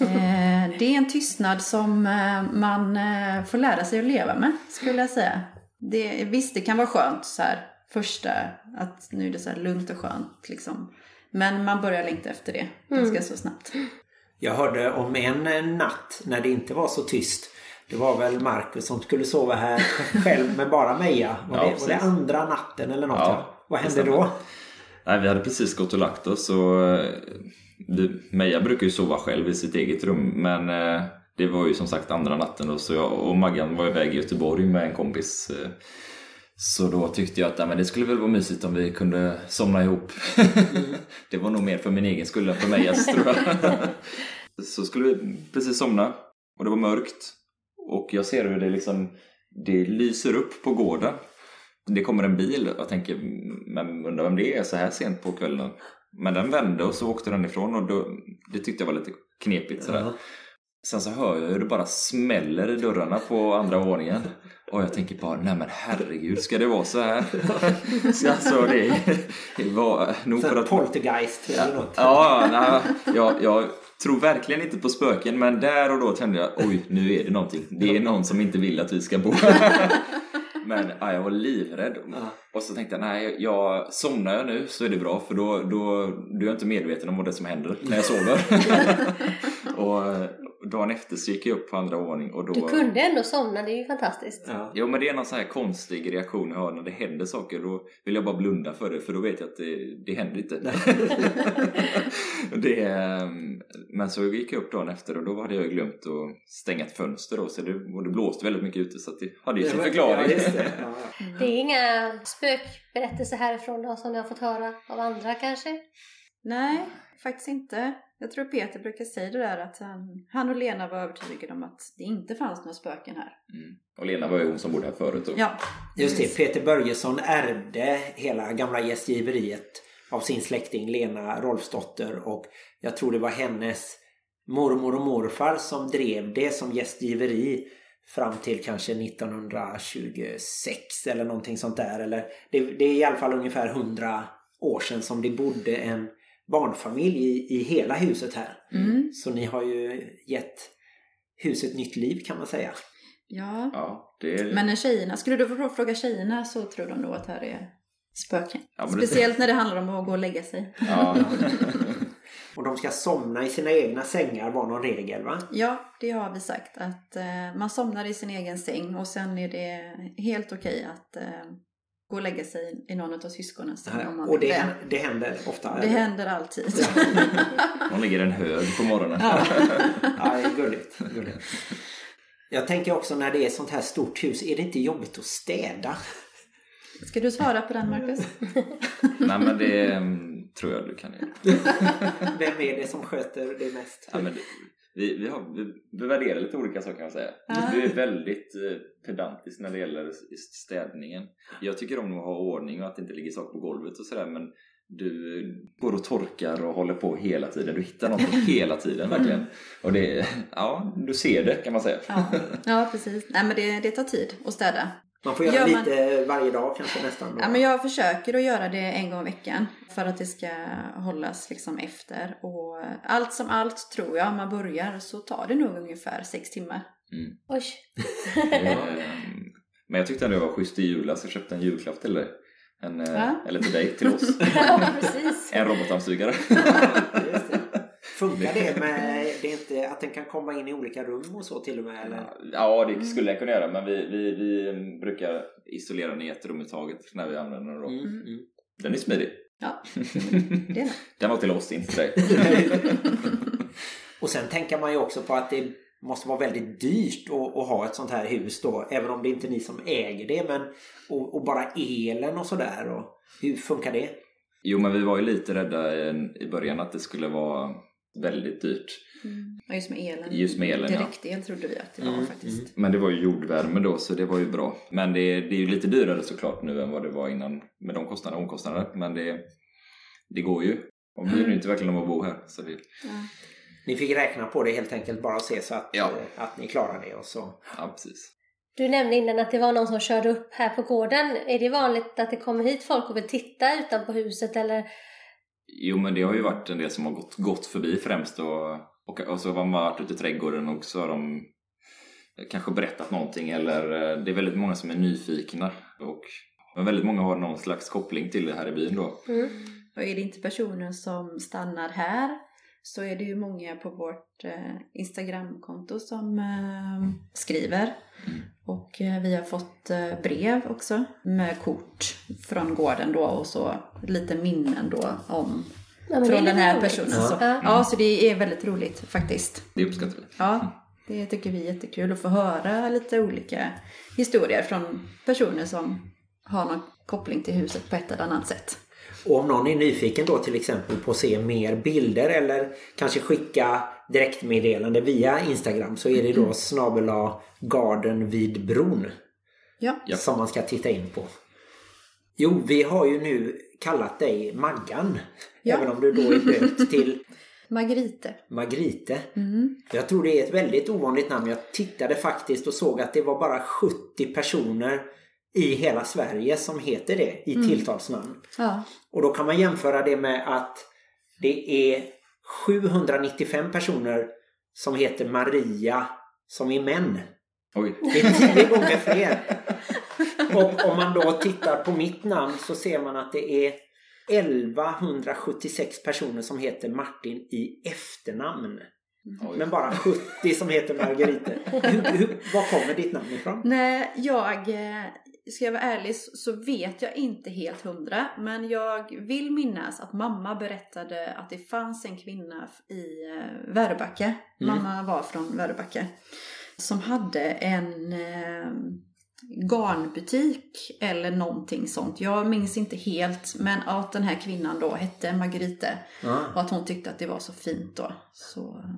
eh, det är en tystnad som eh, man eh, får lära sig att leva med, skulle jag säga. Det, visst, det kan vara skönt så här första, att nu är det så här lugnt och skönt liksom. Men man börjar längta efter det ganska så snabbt. Jag hörde om en eh, natt när det inte var så tyst. Det var väl Marcus som skulle sova här själv med bara Meja. Var, Ja, det, var det andra natten eller något? Ja, Vad hände då? Nej, vi hade precis gått och lagt oss och eh, vi, Meja brukar ju sova själv i sitt eget rum men eh, det var ju som sagt andra natten då så jag och Maggan var iväg i Göteborg med en kompis. Så då tyckte jag att men det skulle väl vara mysigt om vi kunde somna ihop. det var nog mer för min egen skull än för mig tror jag. så skulle vi precis somna och det var mörkt. Och jag ser hur det liksom det lyser upp på gården. Det kommer en bil och jag tänker, men undrar vem det är så här sent på kvällen. Men den vände och så åkte den ifrån och då, det tyckte jag var lite knepigt sådär. Ja. Sen så hör jag hur det bara smäller i dörrarna på andra våningen. Och jag tänker bara, nej men herregud, ska det vara så här? Så alltså det, det var nog för att... poltergeist eller något. Ja, nej, jag, jag tror verkligen inte på spöken men där och då kände jag oj nu är det någonting. Det är någon som inte vill att vi ska bo. Men ja, jag var livrädd. Ja. Och så tänkte jag nej, jag, somnar jag nu så är det bra för då, då, då är jag inte medveten om vad det som händer när jag sover. och eh, dagen efter så gick jag upp på andra våning och då... Du kunde ändå somna, det är ju fantastiskt. Ja. Jo men det är någon sån här konstig reaktion jag har när det händer saker. Då vill jag bara blunda för det för då vet jag att det, det händer inte. det, ehm, men så gick jag upp dagen efter och då hade jag glömt att stänga ett fönster då, så det, och det blåste väldigt mycket ute så att det hade ju sin förklaring. Det. Det är inga spökberättelser härifrån då som ni har fått höra av andra kanske? Nej, faktiskt inte. Jag tror Peter brukar säga det där att han, han och Lena var övertygade om att det inte fanns några spöken här. Mm. Och Lena var ju hon som bodde här förut då. Ja, Just det, Peter Börjesson ärvde hela gamla gästgiveriet av sin släkting Lena Rolfsdotter och jag tror det var hennes mormor och morfar som drev det som gästgiveri fram till kanske 1926 eller någonting sånt där. Eller det, det är i alla fall ungefär 100 år sedan som det bodde en barnfamilj i, i hela huset här. Mm. Så ni har ju gett huset nytt liv kan man säga. ja. Ja, det är... Men när tjejerna, skulle du få fråga tjejerna så tror de nog att det här är spöken. Ja, det- Speciellt när det handlar om att gå och lägga sig. Ja. Och de ska somna i sina egna sängar var någon regel va? Ja, det har vi sagt. Att eh, man somnar i sin egen säng och sen är det helt okej att eh, gå och lägga sig i någon av syskonens säng om man Och det, det. händer ofta? Det eller? händer alltid. Hon ligger en hög på morgonen. Ja. Ja, det är gulligt, gulligt. Jag tänker också när det är sånt här stort hus, är det inte jobbigt att städa? Ska du svara på den Marcus? Nej men det mm, tror jag du kan göra. Vem är det som sköter det mest? Ja, men det, vi, vi, har, vi, värderar lite olika saker kan man säga. Ja. Du är väldigt eh, pedantisk när det gäller städningen. Jag tycker om att ha ordning och att det inte ligger saker på golvet och sådär men du går och torkar och håller på hela tiden. Du hittar något hela tiden verkligen. Och det, ja, du ser det kan man säga. Ja, ja precis. Nej men det, det tar tid att städa. Man får göra Gör man- lite varje dag kanske nästan. Ja, men jag försöker att göra det en gång i veckan för att det ska hållas liksom efter. Och allt som allt tror jag, om man börjar så tar det nog ungefär sex timmar. Mm. Oj. Eh, Men jag tyckte ändå det var schysst i julas. Jag köpte en julklapp till dig. En, eh, Ja. Eller till dig, till oss. ja, precis. En robotdammsugare. Funkar det med det är inte att den kan komma in i olika rum och så till och med? Eller? Ja, det skulle jag kunna göra men vi, vi, vi brukar isolera den i ett rum i taget när vi använder den då. Mm, mm. Den är smidig. Ja, det är. Den var till oss, inte till dig. Och sen tänker man ju också på att det måste vara väldigt dyrt att, att ha ett sånt här hus då. Även om det inte är ni som äger det. Men, och, och bara elen och sådär. Och Hur funkar det? Jo, men vi var ju lite rädda i, i början att det skulle vara väldigt dyrt. Ja, just med elen. Just med elen, ja. Direktel trodde vi att det var Mm, faktiskt. Men det var ju jordvärme då så det var ju bra. Men det, det är ju lite dyrare såklart nu än vad det var innan med de kostnaderna, omkostnaderna. Men det, det går ju. Och bryr ju inte verkligen om att bo här. Så det, Ja. Ni fick räkna på det helt enkelt bara och se så att, Ja. eh, att ni klarar det. Och så. ja, precis. Du nämnde innan att det var någon som körde upp här på gården. Är det vanligt att det kommer hit folk och vill titta utanpå huset eller? Jo men det har ju varit en del som har gått, gått förbi främst och, och, och så har man varit ute i trädgården och så har de kanske berättat någonting eller eh, det är väldigt många som är nyfikna och men väldigt många har någon slags koppling till det här i byn då. Mm. Och är det inte personer som stannar här så är det ju många på vårt eh, Instagramkonto som eh, skriver. Mm. Och eh, vi har fått eh, brev också med kort från gården då och så lite minnen då om Ja, från den här roligt. personen. Ja. Så, Ja. ja, så det är väldigt roligt faktiskt. Det uppskattar vi. Ja, det tycker vi är jättekul att få höra lite olika historier från personer som har någon koppling till huset på ett eller annat sätt. Och om någon är nyfiken då till exempel på att se mer bilder eller kanske skicka direktmeddelande via Instagram så är det då snabela garden vid bron Ja, som man ska titta in på. Jo, vi har ju nu kallat dig Maggan. Ja. Även om du då är döpt till Margrethe. Margrite. Jag tror det är ett väldigt ovanligt namn. Jag tittade faktiskt och såg att det var bara 70 personer i hela Sverige som heter det i tilltalsnamn. Ja. Och då kan man jämföra det med att det är 795 personer som heter Maria som är män. Oj. Det är tio gånger fler. Och om man då tittar på mitt namn så ser man att det är 1176 personer som heter Martin i efternamn. Oj. Men bara 70 som heter Margarita. Hur, hur, var kommer ditt namn ifrån? Nej, jag, eh, ska jag vara ärlig så- vet jag inte helt hundra. Men jag vill minnas att mamma berättade att det fanns en kvinna i eh, Väröbacka. Mamma var från Väröbacka. Som hade en eh, garnbutik eller någonting sånt. Jag minns inte helt. Men att den här kvinnan då hette Margarita. Ja. Och att hon tyckte att det var så fint då. Så eh,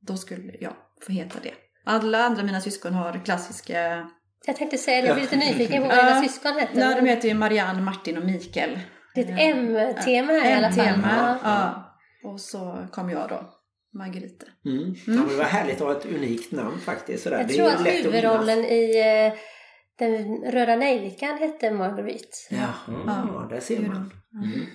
då skulle jag få heta det. Alla andra mina syskon har klassiska... Jag tänkte säga det, jag blir lite nyfiken på vad Ja. dina syskon heter. Nej, de heter ju Marianne, Martin och Mikael. Det är ett M-tema här i alla fall. M-tema, Ja. ja. Och så kom jag då, Margrethe. Mm. Ja, men det var härligt att ha ett unikt namn faktiskt. Sådär. Jag det tror att huvudrollen i eh, Den röda nejlikan hette Marguerite. Ja, Ja. där ser man. Mm.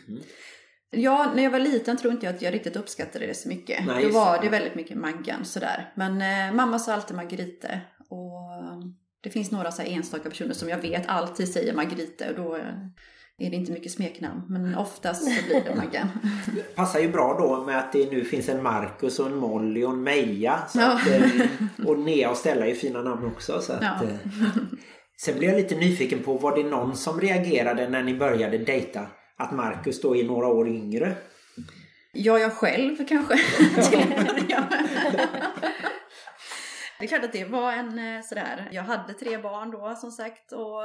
Ja, när jag var liten tror inte jag att jag riktigt uppskattade det så mycket. Nej, Då var det. det väldigt mycket Maggan sådär. Men eh, mamma sa alltid Margrethe. Och det finns några så enstaka personer som jag vet alltid säger Margrethe och då eh, är det inte mycket smeknamn. Men oftast så blir det Maggan. Passar ju bra då med att det nu finns en Marcus och en Molly och en Meja. Så Ja. att, eh, och Nea och Stella är fina namn också. Så att, Ja. eh, sen blir jag lite nyfiken på, var det någon som reagerade när ni började dejta? Att Marcus då är några år yngre? Ja, jag själv kanske. Det är klart att det var en eh, sådär, jag hade tre barn då som sagt och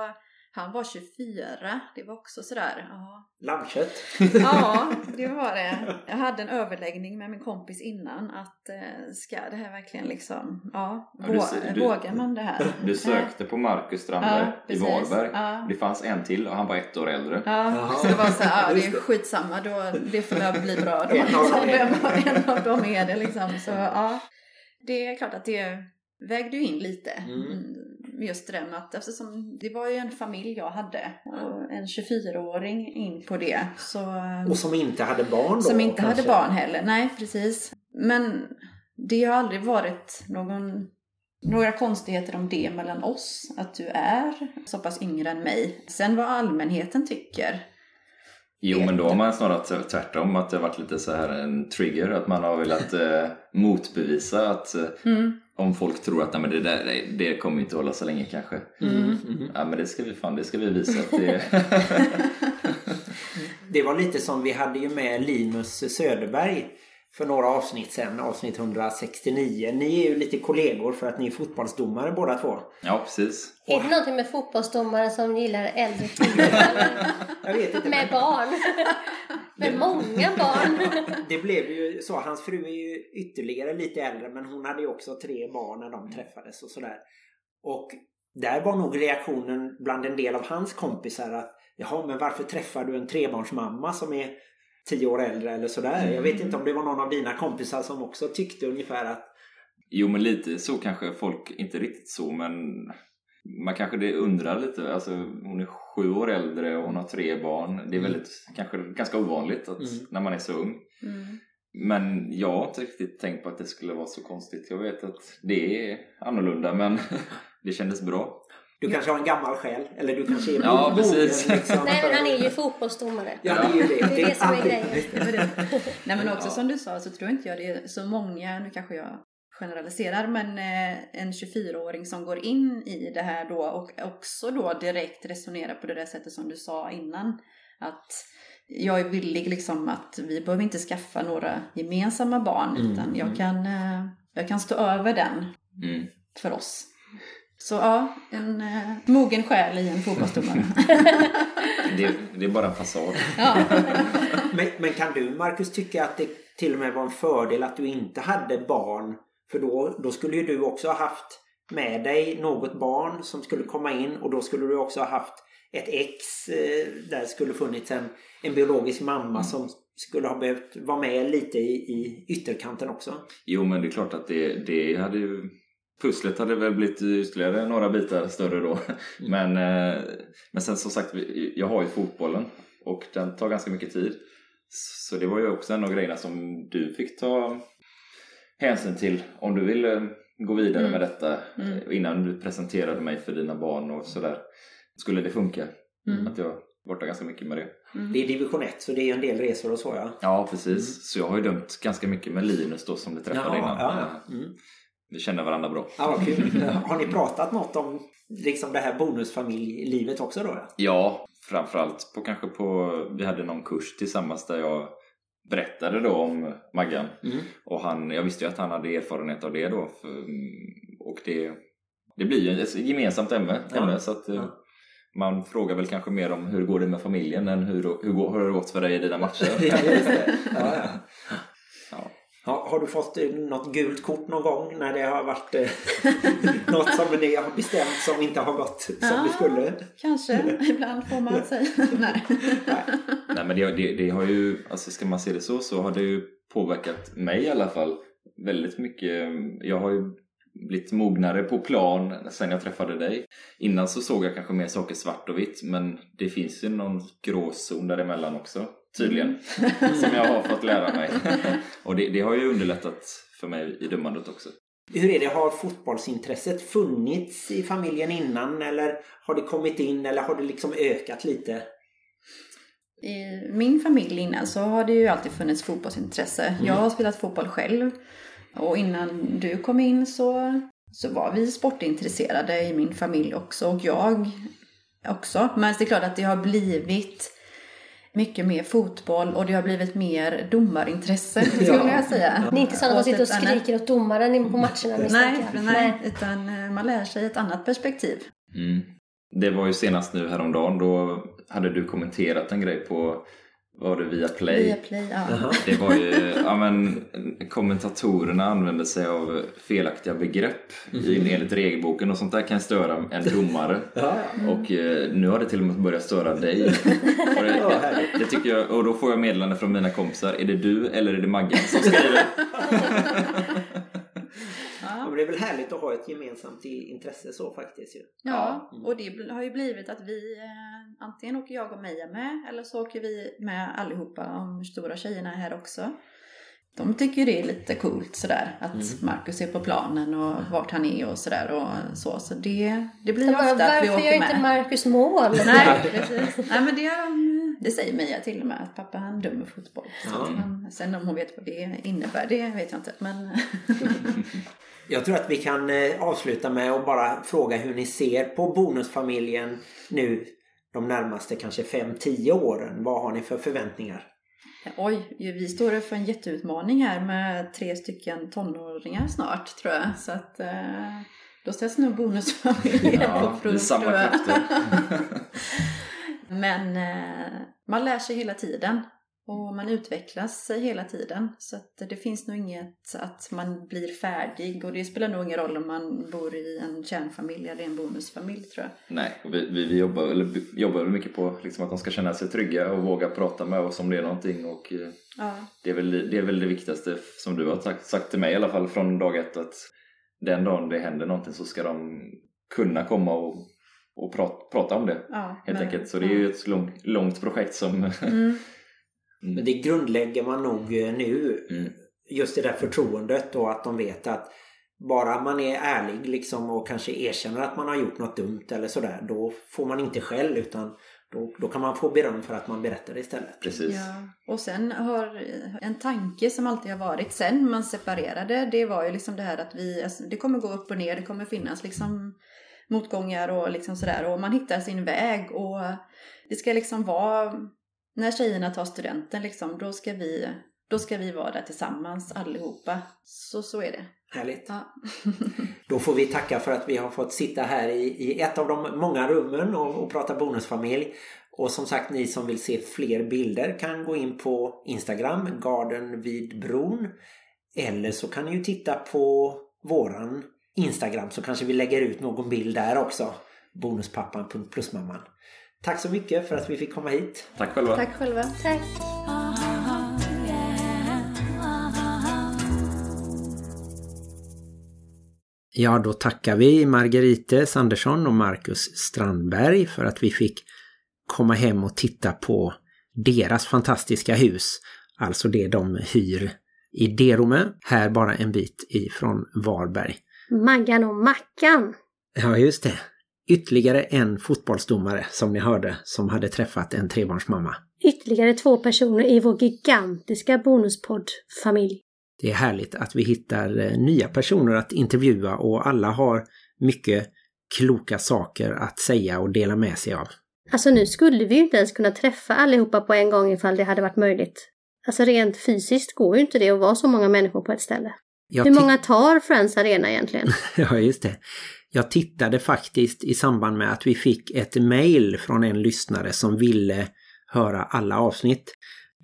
han var 24. Det var också sådär, ja. Lammkött? Ja, det var det. Jag hade en överläggning med min kompis innan att eh, ska det här verkligen liksom, ja, Ja, du vå- du- vågar man det här? Du sökte på Marcus Strandberg Ja, i. Varberg. Ja. Det fanns en till och han var ett år äldre. Ja, så det var så ja, det är skitsamma, då, det får väl bli bra då. En av dem är det liksom. Så ja, det är klart att det vägde ju in lite. Mm. Just det där med att eftersom det var ju en familj jag hade och en 24-åring in på det. Så, Och som inte hade barn då? som inte kanske? hade barn heller. Nej, precis. Men det har aldrig varit någon, några konstigheter om det mellan oss. Att du är så pass yngre än mig. Sen vad allmänheten tycker. Jo men då har man snarare tvärtom att det har varit lite så här en trigger att man har velat eh, motbevisa att eh, Mm. Om folk tror att nej, men det där det, det kommer inte hålla så länge kanske. Mm. Mm. Ja men det ska vi fan det ska vi visa att det Det var lite som vi hade ju med Linus Söderberg för några avsnitt sen, avsnitt 169. Ni är ju lite kollegor för att ni är fotbollsdomare båda två. Ja precis. Är det någonting med fotbollsdomare som gillar äldre kvinnor? Jag vet inte. med men barn? med många barn? Det blev ju så. Hans fru är ju ytterligare lite äldre men hon hade ju också tre barn när de träffades och sådär. Och där var nog reaktionen bland en del av hans kompisar att Jaha, men varför träffar du en trebarnsmamma som är tio år äldre eller sådär? Jag vet inte om det var någon av dina kompisar som också tyckte ungefär att Jo men lite så kanske folk, inte riktigt så men man kanske det undrar lite, alltså hon är sju år äldre och hon har tre barn. Det är väldigt, kanske ganska ovanligt att, Mm. när man är så ung. Mm. Men jag har inte riktigt tänkt på att det skulle vara så konstigt. Jag vet att det är annorlunda men det kändes bra. Du kanske har en gammal själ eller du kanske är Ja, mogen, precis. liksom, Nej, men han är ju fotbollsdomare. Ja, det är ju det. Det är det som är grejen. Nej men också Ja. som du sa så tror inte jag det är så många, nu kanske jag generaliserar, men eh, en 24-åring som går in i det här då och också då direkt resonerar på det där sättet som du sa innan. Att jag är villig liksom att vi behöver inte skaffa några gemensamma barn Mm, utan jag mm. kan, eh, jag kan stå över den Mm. för oss. Så ja, en eh, mogen själ i en fotbollsdomare. Det, det är bara en fasad. ja. Men, men kan du Marcus tycka att det till och med var en fördel att du inte hade barn? För då, då skulle ju du också ha haft med dig något barn som skulle komma in och då skulle du också ha haft ett ex eh, där skulle funnits en, en biologisk mamma som skulle ha behövt vara med lite i, i ytterkanten också. Jo, men det är klart att det, det hade ju... Pusslet hade väl blivit ytterligare några bitar större då. Men, eh, men sen som sagt, jag har ju fotbollen och den tar ganska mycket tid. Så det var ju också en av grejerna som du fick ta hänsyn till om du ville gå vidare Mm. med detta Mm. eh, innan du presenterade mig för dina barn och sådär. Skulle det funka? Mm. Att jag borta ganska mycket med det. Det är division 1 så det är en del resor och så ja. Ja, precis. Så jag har ju dömt ganska mycket med Linus då som du träffade innan. ja. Mm. Vi känner varandra bra. Ja, vad kul. Har ni pratat något om liksom det här bonusfamiljlivet också då? ja? Ja, framförallt på kanske på, vi hade någon kurs tillsammans där jag berättade då om Maggan. Mm. Och han, jag visste ju att han hade erfarenhet av det då. För, och det, det blir ju ett gemensamt ämne. Ja. ämne så att, eh, Ja. Man frågar väl kanske mer om hur går det med familjen än hur, hur, går, hur har det gått för dig i dina matcher. Ja, Ja, har du fått eh, något gult kort någon gång när det har varit eh, något som ni har bestämt som inte har gått som Ja. det skulle? Kanske, ibland får man säga. Nej. Nej men det, det, det har ju, alltså ska man se det så, så har det ju påverkat mig i alla fall väldigt mycket. Jag har ju blivit mognare på plan sen jag träffade dig. Innan så såg jag kanske mer saker svart och vitt men det finns ju någon gråzon däremellan också, tydligen. Som jag har fått lära mig. och det, det har ju underlättat för mig i dömandet också. Hur är det? Har fotbollsintresset funnits i familjen innan eller har det kommit in eller har det liksom ökat lite? I min familj innan så har det ju alltid funnits fotbollsintresse. Jag har spelat fotboll själv. Och innan du kom in så, så var vi sportintresserade i min familj också. Och jag också. Men det är klart att det har blivit mycket mer fotboll och det har blivit mer domarintresse skulle Ja. jag säga. Ni är inte sådana som sitter och annat- skriker åt domaren på matcherna Nej, jag. nej, utan eh, man lär sig ett annat perspektiv. Mm. Det var ju senast nu häromdagen, då hade du kommenterat en grej på, var det via Play? Via play, ja. Det var ju, ja men kommentatorerna använde sig av felaktiga begrepp i, enligt regelboken och sånt där kan störa en domare. Ja, Och eh, nu har det till och med börjat störa dig. Och det, Ja, härligt. det tycker jag, och då får jag meddelande från mina kompisar. Är det du eller är det Maggan som skriver? Ja, men det är väl härligt att ha ett gemensamt intresse så faktiskt ju. Ja, och det har ju blivit att vi eh, antingen åker jag och Meja med eller så åker vi med allihopa, de stora tjejerna är här också. De tycker ju det är lite coolt sådär att Marcus är på planen och vart han är och sådär och så. Så det, det blir bara, ofta att vi varför åker gör med. inte Marcus mål? Nej, precis. Nej, men det, det säger Meja till och med att pappa han dömer fotboll. Ja. han, sen om hon vet vad det innebär, det vet jag inte. Men Jag tror att vi kan eh, avsluta med att bara fråga hur ni ser på bonusfamiljen nu de närmaste kanske 5-10 åren. Vad har ni för förväntningar? Oj, vi står för en jätteutmaning här med tre stycken tonåringar snart tror jag. Så att eh, då ställs nog bonusfamiljen Ja, på prov samma krafter. Men eh, man lär sig hela tiden. Och man utvecklas hela tiden. Så det finns nog inget att man blir färdig. Och det spelar nog ingen roll om man bor i en kärnfamilj eller en bonusfamilj tror jag. Nej, och vi, vi, vi jobbar, eller, jobbar mycket på liksom, att de ska känna sig trygga och våga prata med oss om det är någonting. Och, eh, Ja, det, är väl, det är väl det viktigaste som du har sagt, sagt till mig i alla fall från dag ett att den dagen det händer någonting så ska de kunna komma och, och prata, prata om det. ja, Helt men- enkelt. Så det är ju ett lång, långt projekt som... Mm. Men det grundlägger man nog eh, nu. Mm. Just det där förtroendet och att de vet att bara man är ärlig liksom och kanske erkänner att man har gjort något dumt eller sådär. Då får man inte skäll utan då, då kan man få beröm för att man berättar det istället. Precis. Ja, och sen har en tanke som alltid har varit sen man separerade, det var ju liksom det här att vi, alltså, det kommer gå upp och ner, det kommer finnas liksom motgångar och liksom sådär och man hittar sin väg och det ska liksom vara, när tjejerna tar studenten liksom, då ska vi då ska vi vara där tillsammans allihopa. Så så är det. Härligt. Ja. Då får vi tacka för att vi har fått sitta här i, i ett av de många rummen och, och prata bonusfamilj. Och som sagt, ni som vill se fler bilder kan gå in på Instagram, Garden vid bron. Eller så kan ni ju titta på våran Instagram så kanske vi lägger ut någon bild där också. Bonuspappan.plusmamman. Tack så mycket för att vi fick komma hit. Tack själva. Tack själva. Tack. Ja, då tackar vi Margarete Sandersson och Marcus Strandberg för att vi fick komma hem och titta på deras fantastiska hus. Alltså det de hyr i Derome, här bara en bit ifrån Varberg. Maggan och Mackan. Ja, just det. Ytterligare en fotbollsdomare som ni hörde som hade träffat en trebarnsmamma. Ytterligare två personer i vår gigantiska bonuspodd-familj. Det är härligt att vi hittar eh, nya personer att intervjua och alla har mycket kloka saker att säga och dela med sig av. Alltså nu skulle vi ju inte ens kunna träffa allihopa på en gång ifall det hade varit möjligt. Alltså rent fysiskt går ju inte det att vara så många människor på ett ställe. Hur många tar Friends Arena egentligen? Ja, just det. Jag tittade faktiskt i samband med att vi fick ett mail från en lyssnare som ville höra alla avsnitt.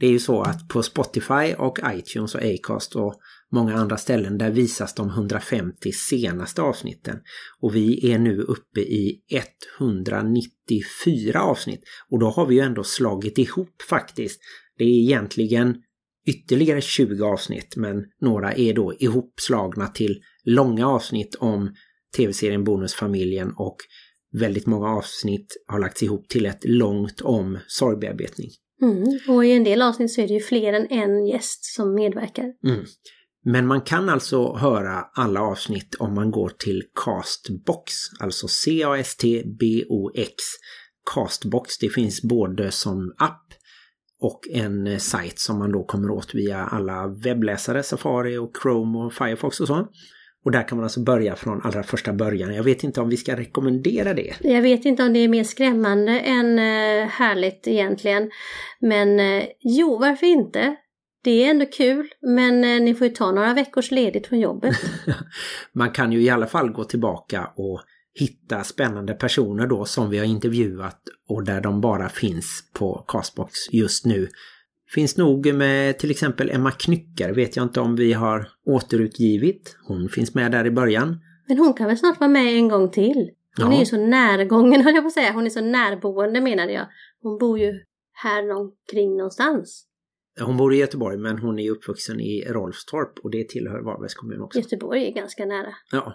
Det är ju så att på Spotify och iTunes och Acast och många andra ställen där visas de 150 senaste avsnitten. Och vi är nu uppe i 194 avsnitt. Och då har vi ju ändå slagit ihop faktiskt. Det är egentligen ytterligare 20 avsnitt men några är då ihopslagna till långa avsnitt om tv-serien Bonusfamiljen och väldigt många avsnitt har lagts ihop till ett långt om sorgbearbetning. Mm. Och i en del avsnitt så är det ju fler än en gäst som medverkar. Mm. Men man kan alltså höra alla avsnitt om man går till Castbox, alltså C-A-S-T-B-O-X. Castbox, det finns både som app och en eh, sajt som man då kommer åt via alla webbläsare, Safari och Chrome och Firefox och så. Och där kan man alltså börja från allra första början. Jag vet inte om vi ska rekommendera det. Jag vet inte om det är mer skrämmande än eh, härligt egentligen. Men eh, jo, varför inte? Det är ändå kul, men ni får ju ta några veckors ledigt från jobbet. Man kan ju i alla fall gå tillbaka och hitta spännande personer då som vi har intervjuat och där de bara finns på Castbox just nu. Finns nog med till exempel Emma Knyckare vet jag inte om vi har återutgivit. Hon finns med där i början. Men hon kan väl snart vara med en gång till? Hon Ja. är ju så närgången höll jag på att säga. Hon är så närboende menade jag. Hon bor ju här omkring någonstans. Hon bor i Göteborg men hon är uppvuxen i Rolfstorp och det tillhör Varbergs kommun också. Göteborg är ganska nära. Ja,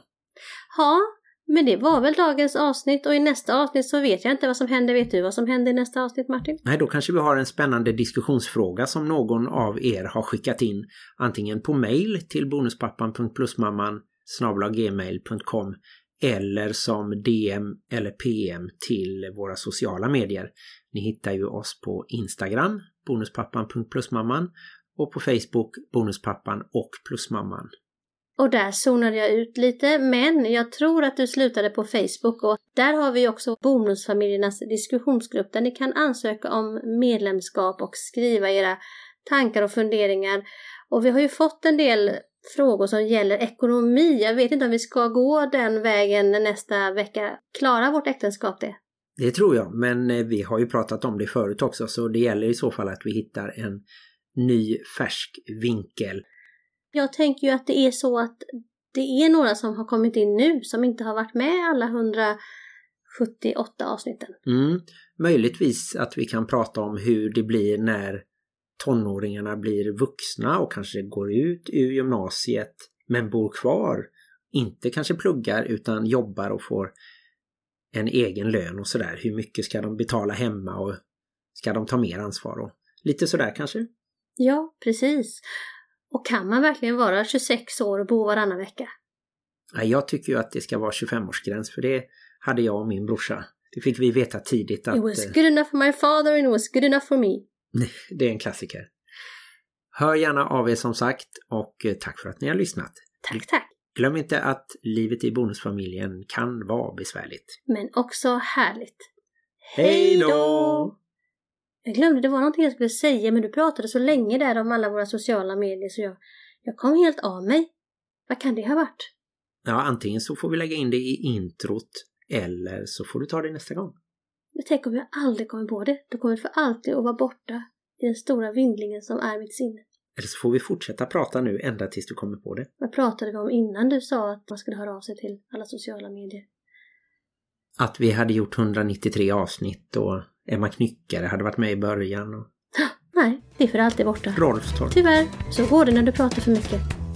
Ja, men det var väl dagens avsnitt och i nästa avsnitt så vet jag inte vad som händer. Vet du vad som händer i nästa avsnitt Martin? Nej, då kanske vi har en spännande diskussionsfråga som någon av er har skickat in antingen på mail till bonuspappan.plusmamman snablagmail.com eller som DM eller PM till våra sociala medier. Ni hittar ju oss på Instagram, bonuspappan.plusmamman och på Facebook, bonuspappan och plusmamman. Och där zonade jag ut lite, men jag tror att du slutade på Facebook och där har vi också Bonusfamiljernas diskussionsgrupp där ni kan ansöka om medlemskap och skriva era tankar och funderingar. Och vi har ju fått en del frågor som gäller ekonomi. Jag vet inte om vi ska gå den vägen nästa vecka. Klarar vårt äktenskap det? Det tror jag, men eh, vi har ju pratat om det förut också så det gäller i så fall att vi hittar en ny färsk vinkel. Jag tänker ju att det är så att det är några som har kommit in nu som inte har varit med alla 178 avsnitten. Mm. Möjligtvis att vi kan prata om hur det blir när tonåringarna blir vuxna och kanske går ut ur gymnasiet men bor kvar. Inte kanske pluggar utan jobbar och får en egen lön och sådär. Hur mycket ska de betala hemma och ska de ta mer ansvar och lite sådär kanske. Ja, precis. Och kan man verkligen vara 26 år och bo varannan vecka? Nej, Jag tycker ju att det ska vara 25-årsgräns för det hade jag och min brorsa. Det fick vi veta tidigt att It was eh, good enough for my father and it was good enough for me. det är en klassiker. Hör gärna av er som sagt och eh, tack för att ni har lyssnat. Tack, tack. Glöm inte att livet i bonusfamiljen kan vara besvärligt. Men också härligt. Hej då! Jag glömde, det var någonting jag skulle säga men du pratade så länge där om alla våra sociala medier så jag, jag kom helt av mig. Vad kan det ha varit? Ja, antingen så får vi lägga in det i introt eller så får du ta det nästa gång. Men tänk om jag aldrig kommer på det? Då kommer det för alltid att vara borta i den stora vindlingen som är mitt sinne. Eller så får vi fortsätta prata nu ända tills du kommer på det. Vad pratade vi om innan du sa att man skulle höra av sig till alla sociala medier? Att vi hade gjort 193 avsnitt och Emma Knyckare hade varit med i början och Nej, det är för alltid borta. Rolfstorp. Tyvärr, så går det när du pratar för mycket.